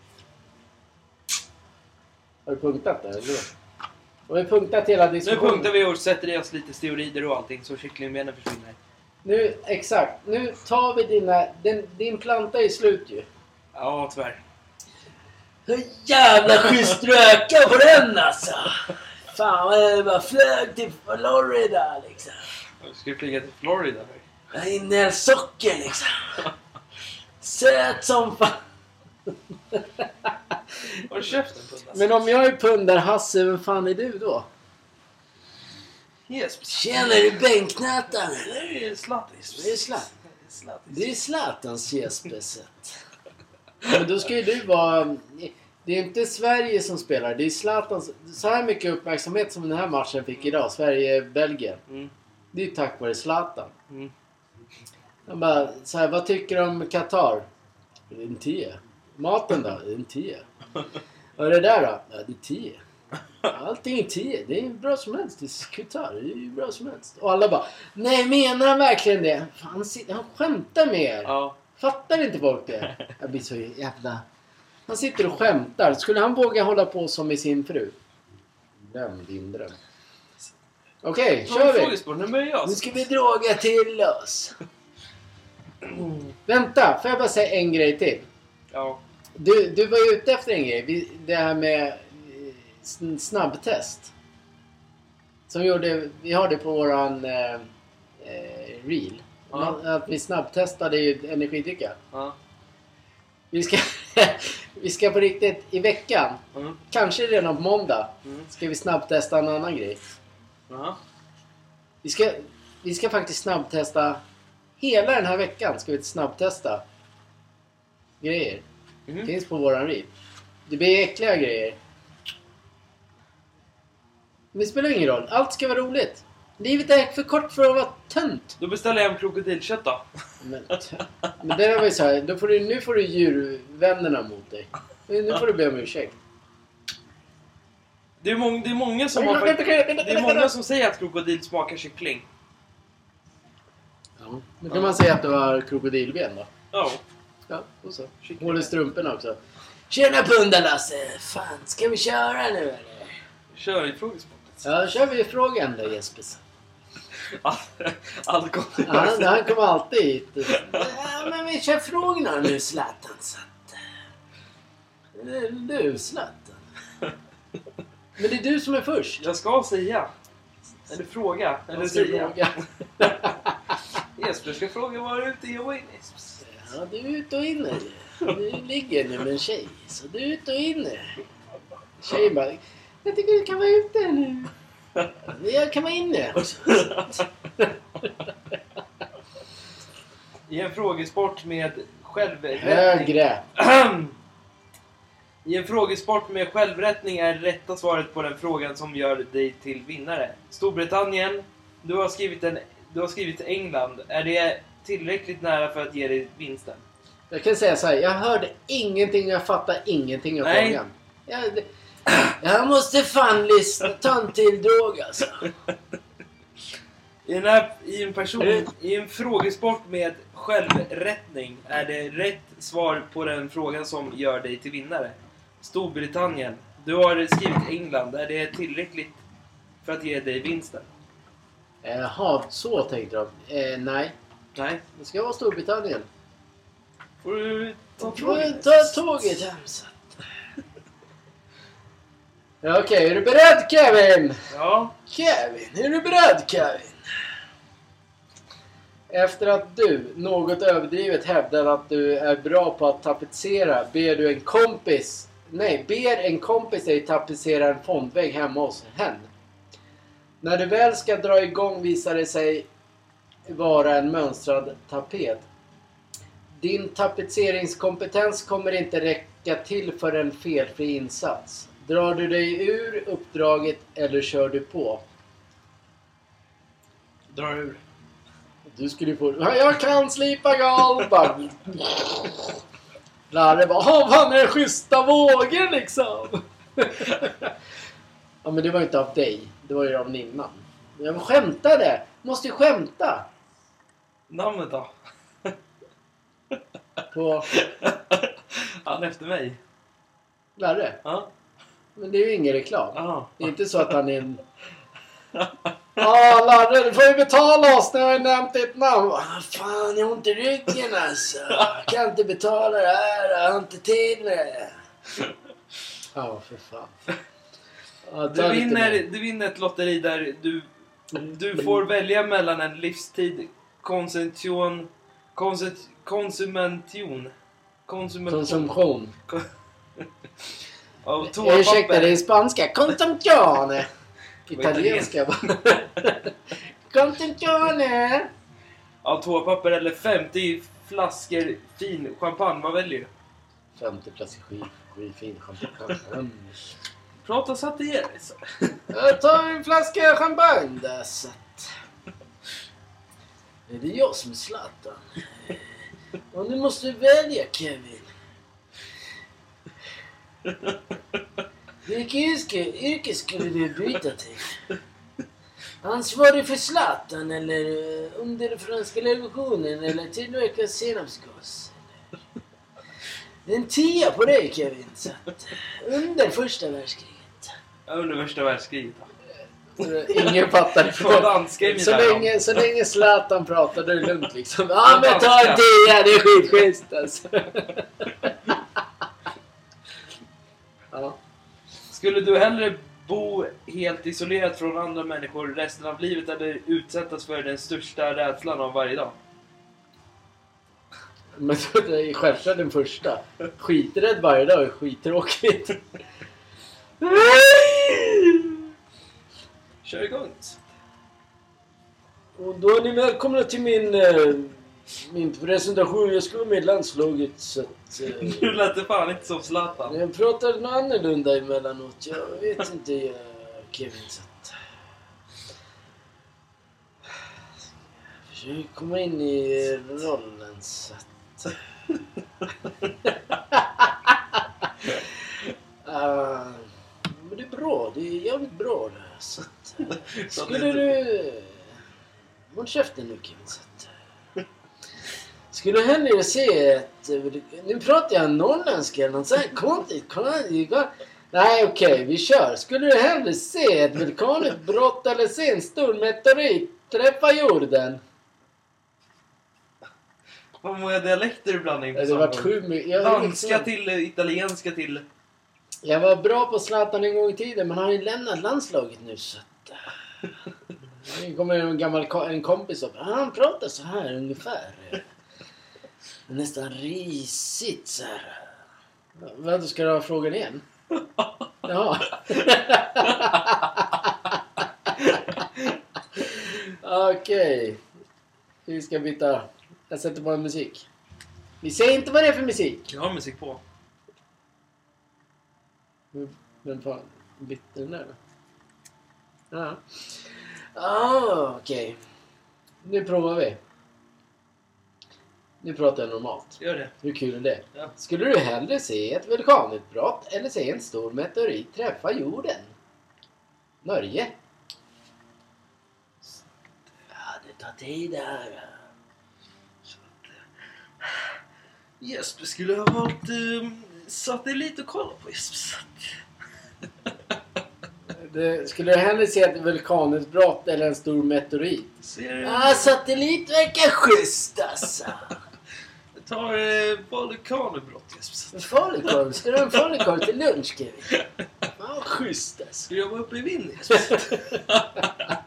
Har du punktat det? Eller? Har vi punktat hela Nu diskussionen? punktar vi och sätter i oss lite steroider och allting så kycklingbenen försvinner. Nu, exakt. Nu tar vi dina... Den, din planta är slut ju. Ja, tyvärr. Hur jävla schysst röka på den alltså! Fan jag bara flög till Florida liksom. Ska flyga till Florida. Jag innehöll socker liksom. Söt som fan. Håll käften Pundas. Men om jag är pundar-Hasse, vem fan är du då? Yes. Tjena, är du? Det är Zlatis. Det är Zlatan. Zlatis. Det är Zlatans Jesperset. Men då ska ju du vara... Det är inte Sverige som spelar, det är Zlatans... Så här mycket uppmärksamhet som den här matchen fick idag, Sverige-Belgien. Mm. Det är tack vare Zlatan. Mm. Bara, så här, vad tycker du om Qatar? En 10. Maten då? En 10. Vad är det där då? Ja, det är 10. Allting är 10. Det är bra som helst. Det är Qatar. Det är bra som helst. Och alla bara, nej menar han verkligen det? Han, han skämtar med er. Ja. Fattar inte folk det? Jag blir så jävla... Han sitter och skämtar. Skulle han våga hålla på som med sin fru? Glöm din dröm. Okej, kör vi! Nu ska vi droga till oss. Vänta, får jag bara säga en grej till? Ja. Du, du var ju ute efter en grej. Vi, det här med eh, sn- snabbtest. Som gjorde, vi har det på våran eh, eh, reel. Ja. Att vi snabbtestade ju energidricka. Ja. Vi ska, vi ska på riktigt i veckan, Mm. kanske redan på måndag, Mm. ska vi snabbtesta en annan grej. Jaha. Vi ska, vi ska faktiskt snabbtesta hela den här veckan. Ska vi snabbtesta grejer. Mhm. Finns på våran reel. Det blir äckliga grejer. Men det spelar ingen roll. Allt ska vara roligt. Livet är för kort för att vara tönt. Då beställer jag hem krokodilkött då. Men, men det var ju så här, då får du, nu får du djurvännerna mot dig. Nu får du be om ursäkt. Det är, mång, det är många som har, det är många som säger att krokodil smakar kyckling. Ja, då kan man säga att du har krokodilben då. Ja. Ja, och så. Kyckling. Håller strumporna också. Tjena pundar-Lasse! Fan, ska vi köra nu eller? Kör i frågesportet. Ja, då kör vi frågan då Jesper. Allt kommer Han, han kommer alltid hit. Ja, men vi kör frågorna nu Zlatan. Så att, eh, du Zlatan. Men det är du som är först. Jag ska säga. Eller fråga. Eller säga. fråga. Jesper ska fråga vad du är ute och in i. Ja, du är ute och inne. Du ligger nu med en tjej, så du är ute och inne. Tjejen bara, jag tycker du kan vara ute nu. Jag kan vara inne också. I en frågesport med självrättning. Högre. I en frågesport med självrättning är rätta svaret på den frågan som gör dig till vinnare. Storbritannien. Du har skrivit, en, du har skrivit England. Är det tillräckligt nära för att ge dig vinsten? Jag kan säga så här, jag hörde ingenting, jag fattade ingenting av Nej. frågan. Jag, jag måste fan lyssna, ta en till drog alltså. I, den här, I en person, i en frågesport med självrättning är det rätt svar på den frågan som gör dig till vinnare. Storbritannien. Du har skrivit England. Är det tillräckligt för att ge dig vinsten? Jaha, så tänkte de. Eh, nej, Nej. det ska vara Storbritannien. Får du ta Då får jag tåget? ta tåget hem Okej, är du beredd Kevin? Ja. Kevin, är du beredd Kevin? Efter att du, något överdrivet, hävdar att du är bra på att tapetsera ber du en kompis, nej, ber en kompis dig tapetsera en fondvägg hemma hos henne. När du väl ska dra igång visar det sig vara en mönstrad tapet. Din tapetseringskompetens kommer inte räcka till för en felfri insats. Drar du dig ur uppdraget eller kör du på? Drar ur. Du skulle ju få... Ja, Jag kan slipa golv! Larre bara Åh, fan är det schyssta vågor liksom? ja men det var ju inte av dig. Det var ju av Ninnan. Jag skämtade! Måste ju skämta! Namnet då? På Han efter mig. Larre. Ja. Men det är ju ingen reklam. Aha. Det är inte så att han är en... Ja, Larre, du får ju betala oss när jag har nämnt ditt namn. Ah, fan, jag har ont i ryggen alltså. Jag kan inte betala det här. Jag har inte tid med det. Ja, för fan. Du vinner, du vinner ett lotteri där du, du får välja mellan en livstid konsumtion, konsum, konsumention, konsumention Konsumtion. av Ursäkta, det är toapapper. spanska. Consumione. Italienska bara. Consumione. Av toapapper eller 50 flaskor fin champagne. Vad väljer du? 50 flaskor skitfin champagne. Prata så att det ger dig. så. Jag tar en flaska champagne där så att... Är det jag som är Zlatan? Och nu måste du välja Kevin. Vilket yrke, yrke skulle du byta till? Ansvarig för Zlatan eller eh, under franska revolutionen eller tillverka senapsgas? En tia på dig Kevin. Så att, under första världskriget. Under värsta världskriget. då. Ingen fattar så länge, så länge Zlatan det lugnt liksom. Ja men ta en tia, det är skitschysst alltså. Ja. Skulle du hellre bo helt isolerat från andra människor resten av livet eller utsättas för den största rädslan av varje dag? Men så det är självklart den första. Skiträdd varje dag är skittråkigt. Kör igång! Och då är ni välkomna till min, eh, min presentation. Jag ska vara med i landslaget så att... eh, Nu lät det fan inte som Zlatan. Jag pratar något annorlunda emellanåt. Jag vet inte jag, Kevin. Så att... Jag försöker komma in i rollen så att... Ah, men det är bra. Det är Skulle du... Håll käften nu Kim. så att- Skulle hellre se ett... Nu pratar jag norrländska eller något sånt konstigt. Nej okej, vi kör. Skulle du hellre se ett vulkanutbrott eller se en stor meteorit träffa jorden? Vad många dialekter du blandar in på Det samma gång. Danska till eh, italienska till... jag var bra på Zlatan en gång i tiden men han har ju lämnat landslaget nu så att... eh, Nu kommer en gammal en kompis upp. Han pratar så här ungefär. Nästan risigt så här. Vänta, ska du ha frågan igen? Ja. Okej. Vi ska byta. Jag sätter på en musik. Vi säger inte vad det är för musik. Jag har musik på. Vem fan bytte den där då? Ja. Ah, okej. Nu provar vi. Nu pratar jag normalt. Gör det. Hur kul är det? Ja. Skulle du hellre se ett vulkanutbrott eller se en stor meteorit träffa jorden? Norge? Ja, det tar tid det här. Så att, eh, Jesper skulle ha valt eh, satellit att kolla på Jesper. Det, skulle du hellre se ett vulkanutbrott eller en stor meteorit? Ser du? Ah, satellit verkar schysst alltså. Tar eh, vulkanutbrott Jesper. En falukorv? Ska du ha en falukorv till lunch Kevin? Fan vad schysst alltså. Ska du jobba uppe i vind Jesper?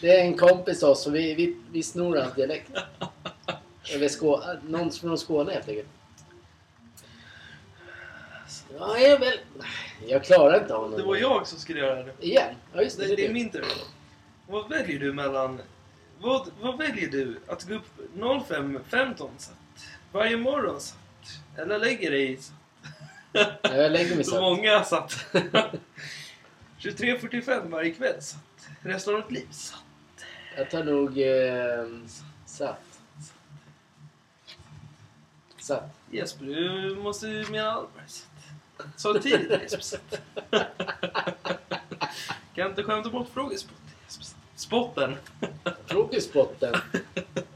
Det är en kompis oss och vi, vi, vi snor hans dialekt. Över Skå, någon från Skåne helt enkelt. Ja, jag väl... Jag klarar inte honom. Det var jag som skulle göra det. Igen? Ja, just det. Det, det, är min tur. Vad väljer du mellan... Vad, vad väljer du? Att gå upp 05.15 satt? Varje morgon satt? Eller lägger dig satt? Ja, jag lägger mig Så så. många satt. 23.45 varje kväll satt. Resten av ditt liv satt. Jag tar nog... Eh, satt. Satt. Jesper, du måste ju mena allvar. Satt. Sa du tidigt Jesper satt. Kan inte skämta bort frågespotten satt. Spotten. Frågespotten.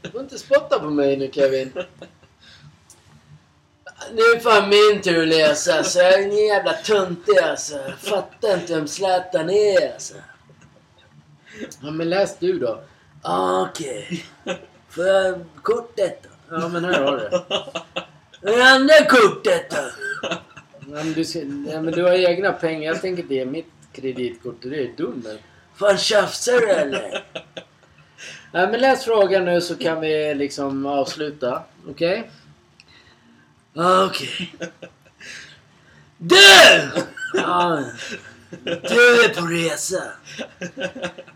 Du får inte spotta på mig nu Kevin. Nu är fan min tur att läsa alltså. Jag är en jävla töntig alltså. Jag fattar inte vem Zlatan är alltså. Ja men läs du då. Ah, Okej. Får jag kortet då? Ja men här har du. Det andra kortet då? Ja, men du, ja, men du har egna pengar. Jag tänker inte ge mitt kreditkort. Du är dum men. Fan tjafsar du eller? Nej men läs frågan nu så kan vi liksom avsluta. Okej? Okej. Du! Ja, du är på resa.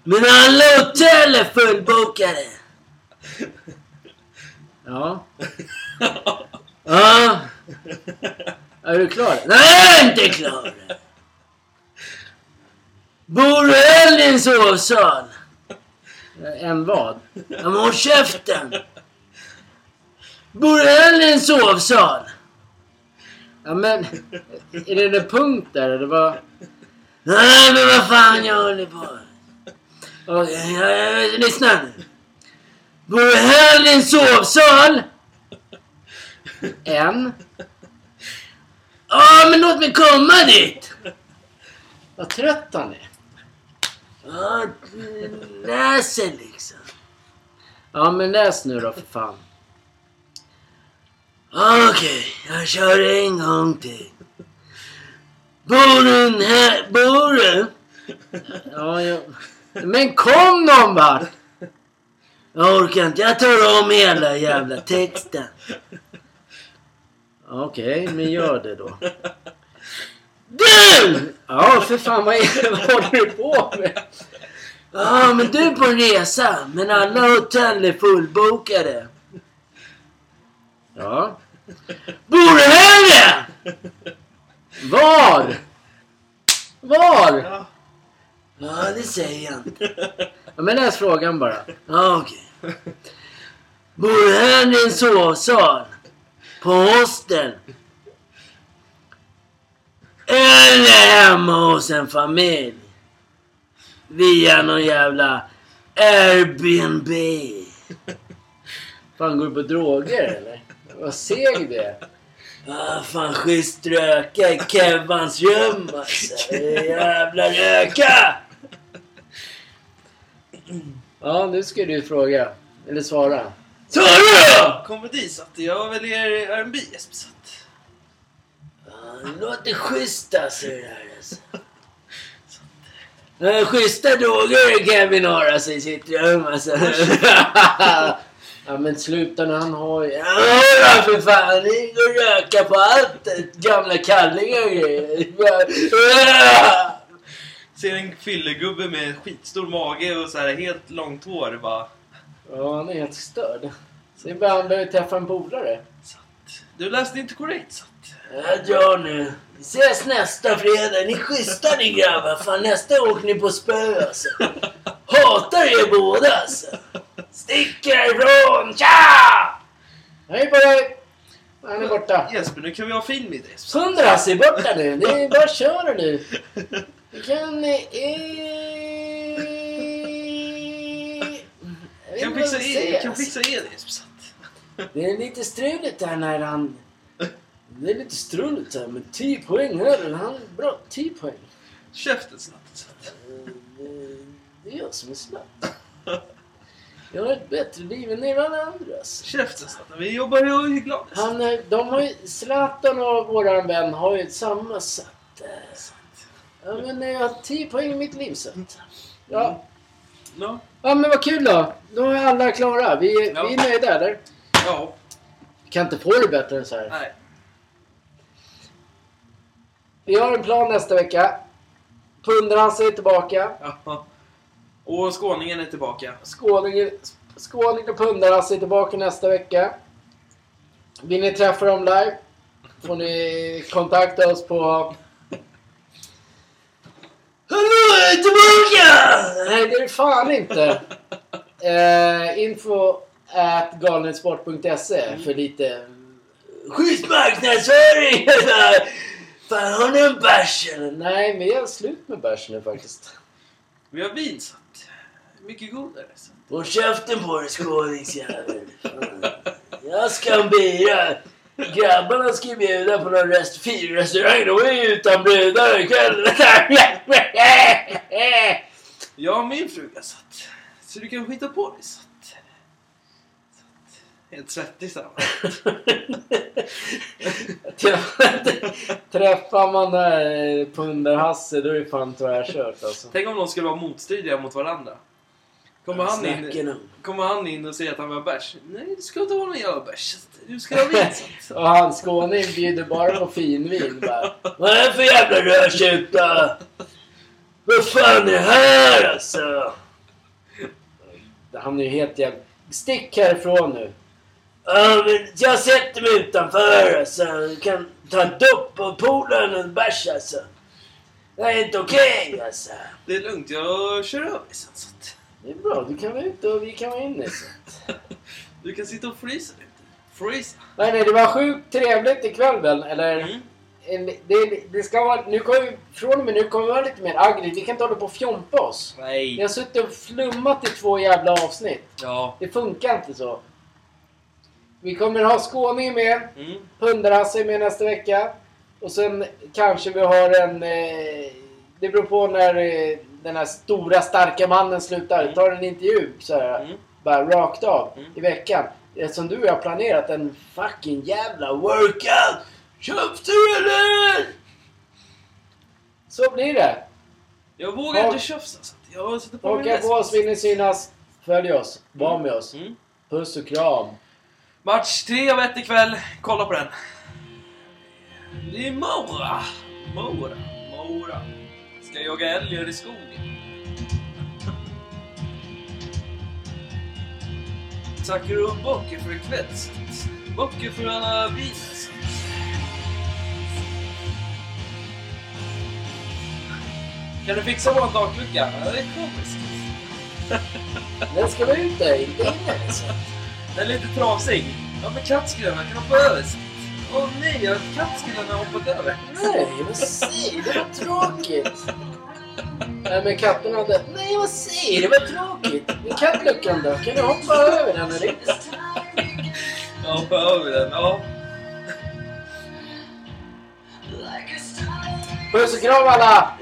Men alla hotell är fullbokade. Ja. Ja. Är du klar? Nej, jag är inte klar. Bor du hellre i en sovsal? En vad? Ja, men håll käften! Bor du hellre i en sovsal? Ja men, är det en punkt där eller vad? Nej men vad fan jag håller på. Okej, lyssna nu. Bor du hellre i en sovsal? En. Ja men låt mig komma dit! Vad trött han är. Ja, läser liksom. Ja, men läs nu då för fan. Okej, jag kör en gång till. Bor du här? Bor du? Ja, jag... Men kom någon vart! Jag orkar inte. Jag tar om hela jävla texten. Okej, men gör det då. Du! Ja, för fan vad, är, vad håller du på med? Ja, men du är på en resa. Men alla hotell är fullbokade. Ja. Bor du hellre? Var? Var? Ja. Ja, det säger jag inte. Ja, men läs frågan bara. Ja, okej. Bor du hellre i en sovsal? På hostel? Eller hemma hos en familj? via någon jävla Airbnb. Fan, går du på droger eller? Vad seg du är. Ah, fan schysst röka i Kevans rum alltså. Jävla röka! Ja, nu ska du fråga. Eller svara. Svara! Komedi satt jag väljer R&B Jesper satt. Det låter schysst alltså det där alltså. Eh, Schyssta droger Kevin har alltså i sitt rum alltså. Ja men sluta nu, han har ju... Ja för fan, det går att röka på allt. Gamla kallingar och grejer. Ser en fyllegubbe med skitstor mage och så här helt långt hår bara. Ja, han är helt störd. Sen börjar han behöver träffa en polare. Du läste inte korrekt satt. Ja, dra nu. Vi ses nästa fredag. Ni är schyssta ni grabbar. Fan nästa år åker ni på spö alltså. Hatar er båda alltså. Stick härifrån. Tja! Hej på dig! Han är borta. Jesper, nu kan vi ha det. Jesper. Hundras är borta nu. Det är bara köra nu. Vi kan... Eh, jag vet Kan fixa jag alltså. fixa i det är lite struligt där när han... Det är lite struligt här med 10 poäng här. Han är bra. 10 poäng. Käften satt. Eh, Det är jag som är snabb. Jag har ett bättre liv än er alla andra. alltså. Käften snatt. Vi jobbar ju i glad. Han, är- de har ju, Zlatan och våran vän har ju samma sätt. eh, Ja men jag har 10 poäng i mitt liv så att- Ja. Ja. ja men vad kul då. Då är alla klara. Vi, Ja. vi är nöjda eller? Ja. Vi kan inte få det bättre än så här. Nej. Vi har en plan nästa vecka. Pundrans är tillbaka. Ja. Och skåningen är tillbaka. Skåningen, skåningen och Pundaras är tillbaka nästa vecka. Vill ni träffa dem live får ni kontakta oss på... Hallå, jag är tillbaka! Nej, det är det fan inte. Uh, info at galensport.se för lite schysst marknadsföring! Fan, har ni en bärs eller? Nej, men jag är slut med bärs nu faktiskt. Vi har vin satt. Mycket godare. satt. Håll käften på dig skåningsjävel. Jag ska ha en bira. Grabbarna ska ju bjuda på någon rest restaurang. De är ju utan brudar ikväll. Jag har min fruga satt. Så du kan skita på dig satt. Helt svettig så. Träffar man där Punder-Hasse då är det fan tvärkört alltså. Tänk om de skulle vara motstridiga mot varandra. Kommer han, in, kommer han in och säger att han vill ha bärs? Nej, du ska inte ha någon jävla bärs. Du ska ha vin satt. Och han skåning bjuder bara på finvin bara. Vad är det för jävla rödtjuta? Vad fan är det här alltså? Han är ju helt jävla... Stick härifrån nu. Ja, men jag sätter mig utanför alltså. Du kan ta en dopp och och en bärs alltså. Det är inte okej alltså. Det är lugnt, jag kör över sen satt. Det är bra, du kan vara ute och vi kan vara inne. Så. Du kan sitta och frysa lite. Frysa. Nej, nej, det var sjukt trevligt ikväll väl? Eller? Mm. Det, det ska vara, nu kommer vi, från och med nu kommer vi vara lite mer aggressiva. Vi kan inte hålla på och fjompa oss. Vi Nej. har suttit och flummat i två jävla avsnitt. Ja. Det funkar inte så. Vi kommer ha skåning med. Mm. Punderhasse är med nästa vecka. Och sen kanske vi har en... Eh, det beror på när eh, den här stora starka mannen slutar. Mm. Tar en intervju så här, Mm. bara rakt av Mm. i veckan. Eftersom du och jag har planerat en fucking jävla workout. Köpte du eller? Så blir det. Jag vågar inte tjafsa. Jag sätter på Haka på oss, ni synas. Följ oss. Var med oss. Mm. Puss och kram. Match 3 av 1 ikväll. Kolla på den. Det är Mora. Mora. Mora. Ska jaga älgar i skogen. Tackar du Bocke för ikväll. Bocke för alla viner. Kan du fixa vår taklucka? Ja, det är komiskt. Den ska vara ute, inte inne. Liksom. Den är lite trasig. Ja, men kattskrällarna kan hoppa över. Åh nej, jag kattskrällarna har hoppat över. Nej, vad du? Det var tråkigt. Nej men katterna hade... Nej vad säger du? Vad tråkigt. I kattluckan då? Kan du hoppa över den eller? Ja, hoppa över den. Ja. Puss och kram alla!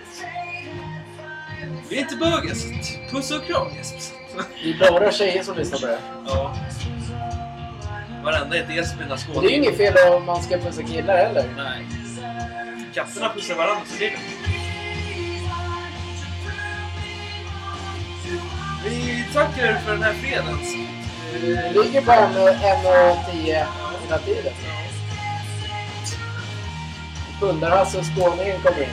Vi är inte bögar, så puss och kram Jesper. Det är bara tjejer som lyssnar på det. Ja. Varenda ett Jesper i Det är ju skådespelare. inget fel om man ska pussa killar heller. Nej. Katterna pussar varandra så det är. Vi tackar för den här fredagen. Det ligger på en och- en och tio hela tiden. Pundar-Hasse och skåningen kommer in.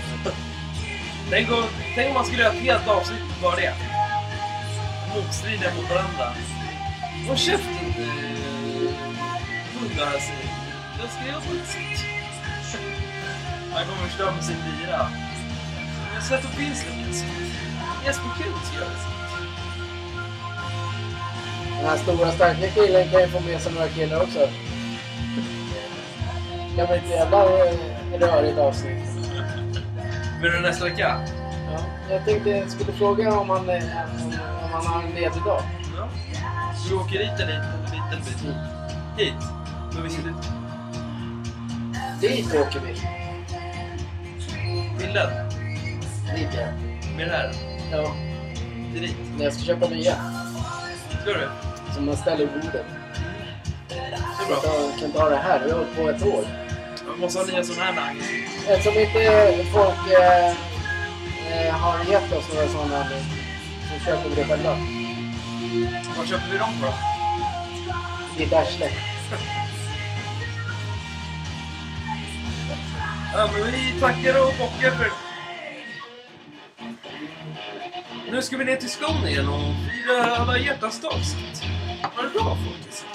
Tänk om, tänk om man skulle göra ett helt avsnitt bara det. Motstridiga mot varandra. Håll käften, här säger. Jag ska göra på sätt. Han kommer förstöra med sin lira. Men sätt upp vinsten. Jesper Kunt gör det. Den här stora starka killen kan ju få med sig några killar också. Det bli ett jävla eh, rörigt avsnitt. Vill du nästa vecka? Ja, jag tänkte jag skulle fråga om han, eh, om, om han har en ledig dag. Ja. Du åker eller dit? Dit eller dit? Hit? Men vi ska dit. Dit åker vi. Till den? Dit ja. Med det här? ja. Till dit? När jag ska köpa nya. Ska du? Som man ställer i bordet. Det är Jag bra. inte- kan inte ha det här. Vi har hållit på ett år. Man måste ha nya sådana här nagg. Eftersom inte folk eh, eh, har gett oss några sådana så köper vi det själva. Var köper vi dem på då? Ditt arsle. Ja, men vi tackar och bockar för... Nu ska vi ner till Skåne igen och fira alla hjärtans dag. Ha det bra folk.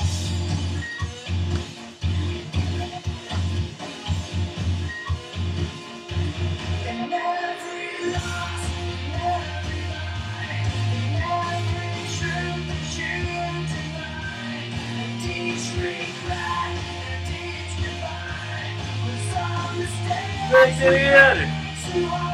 Lägg er ner!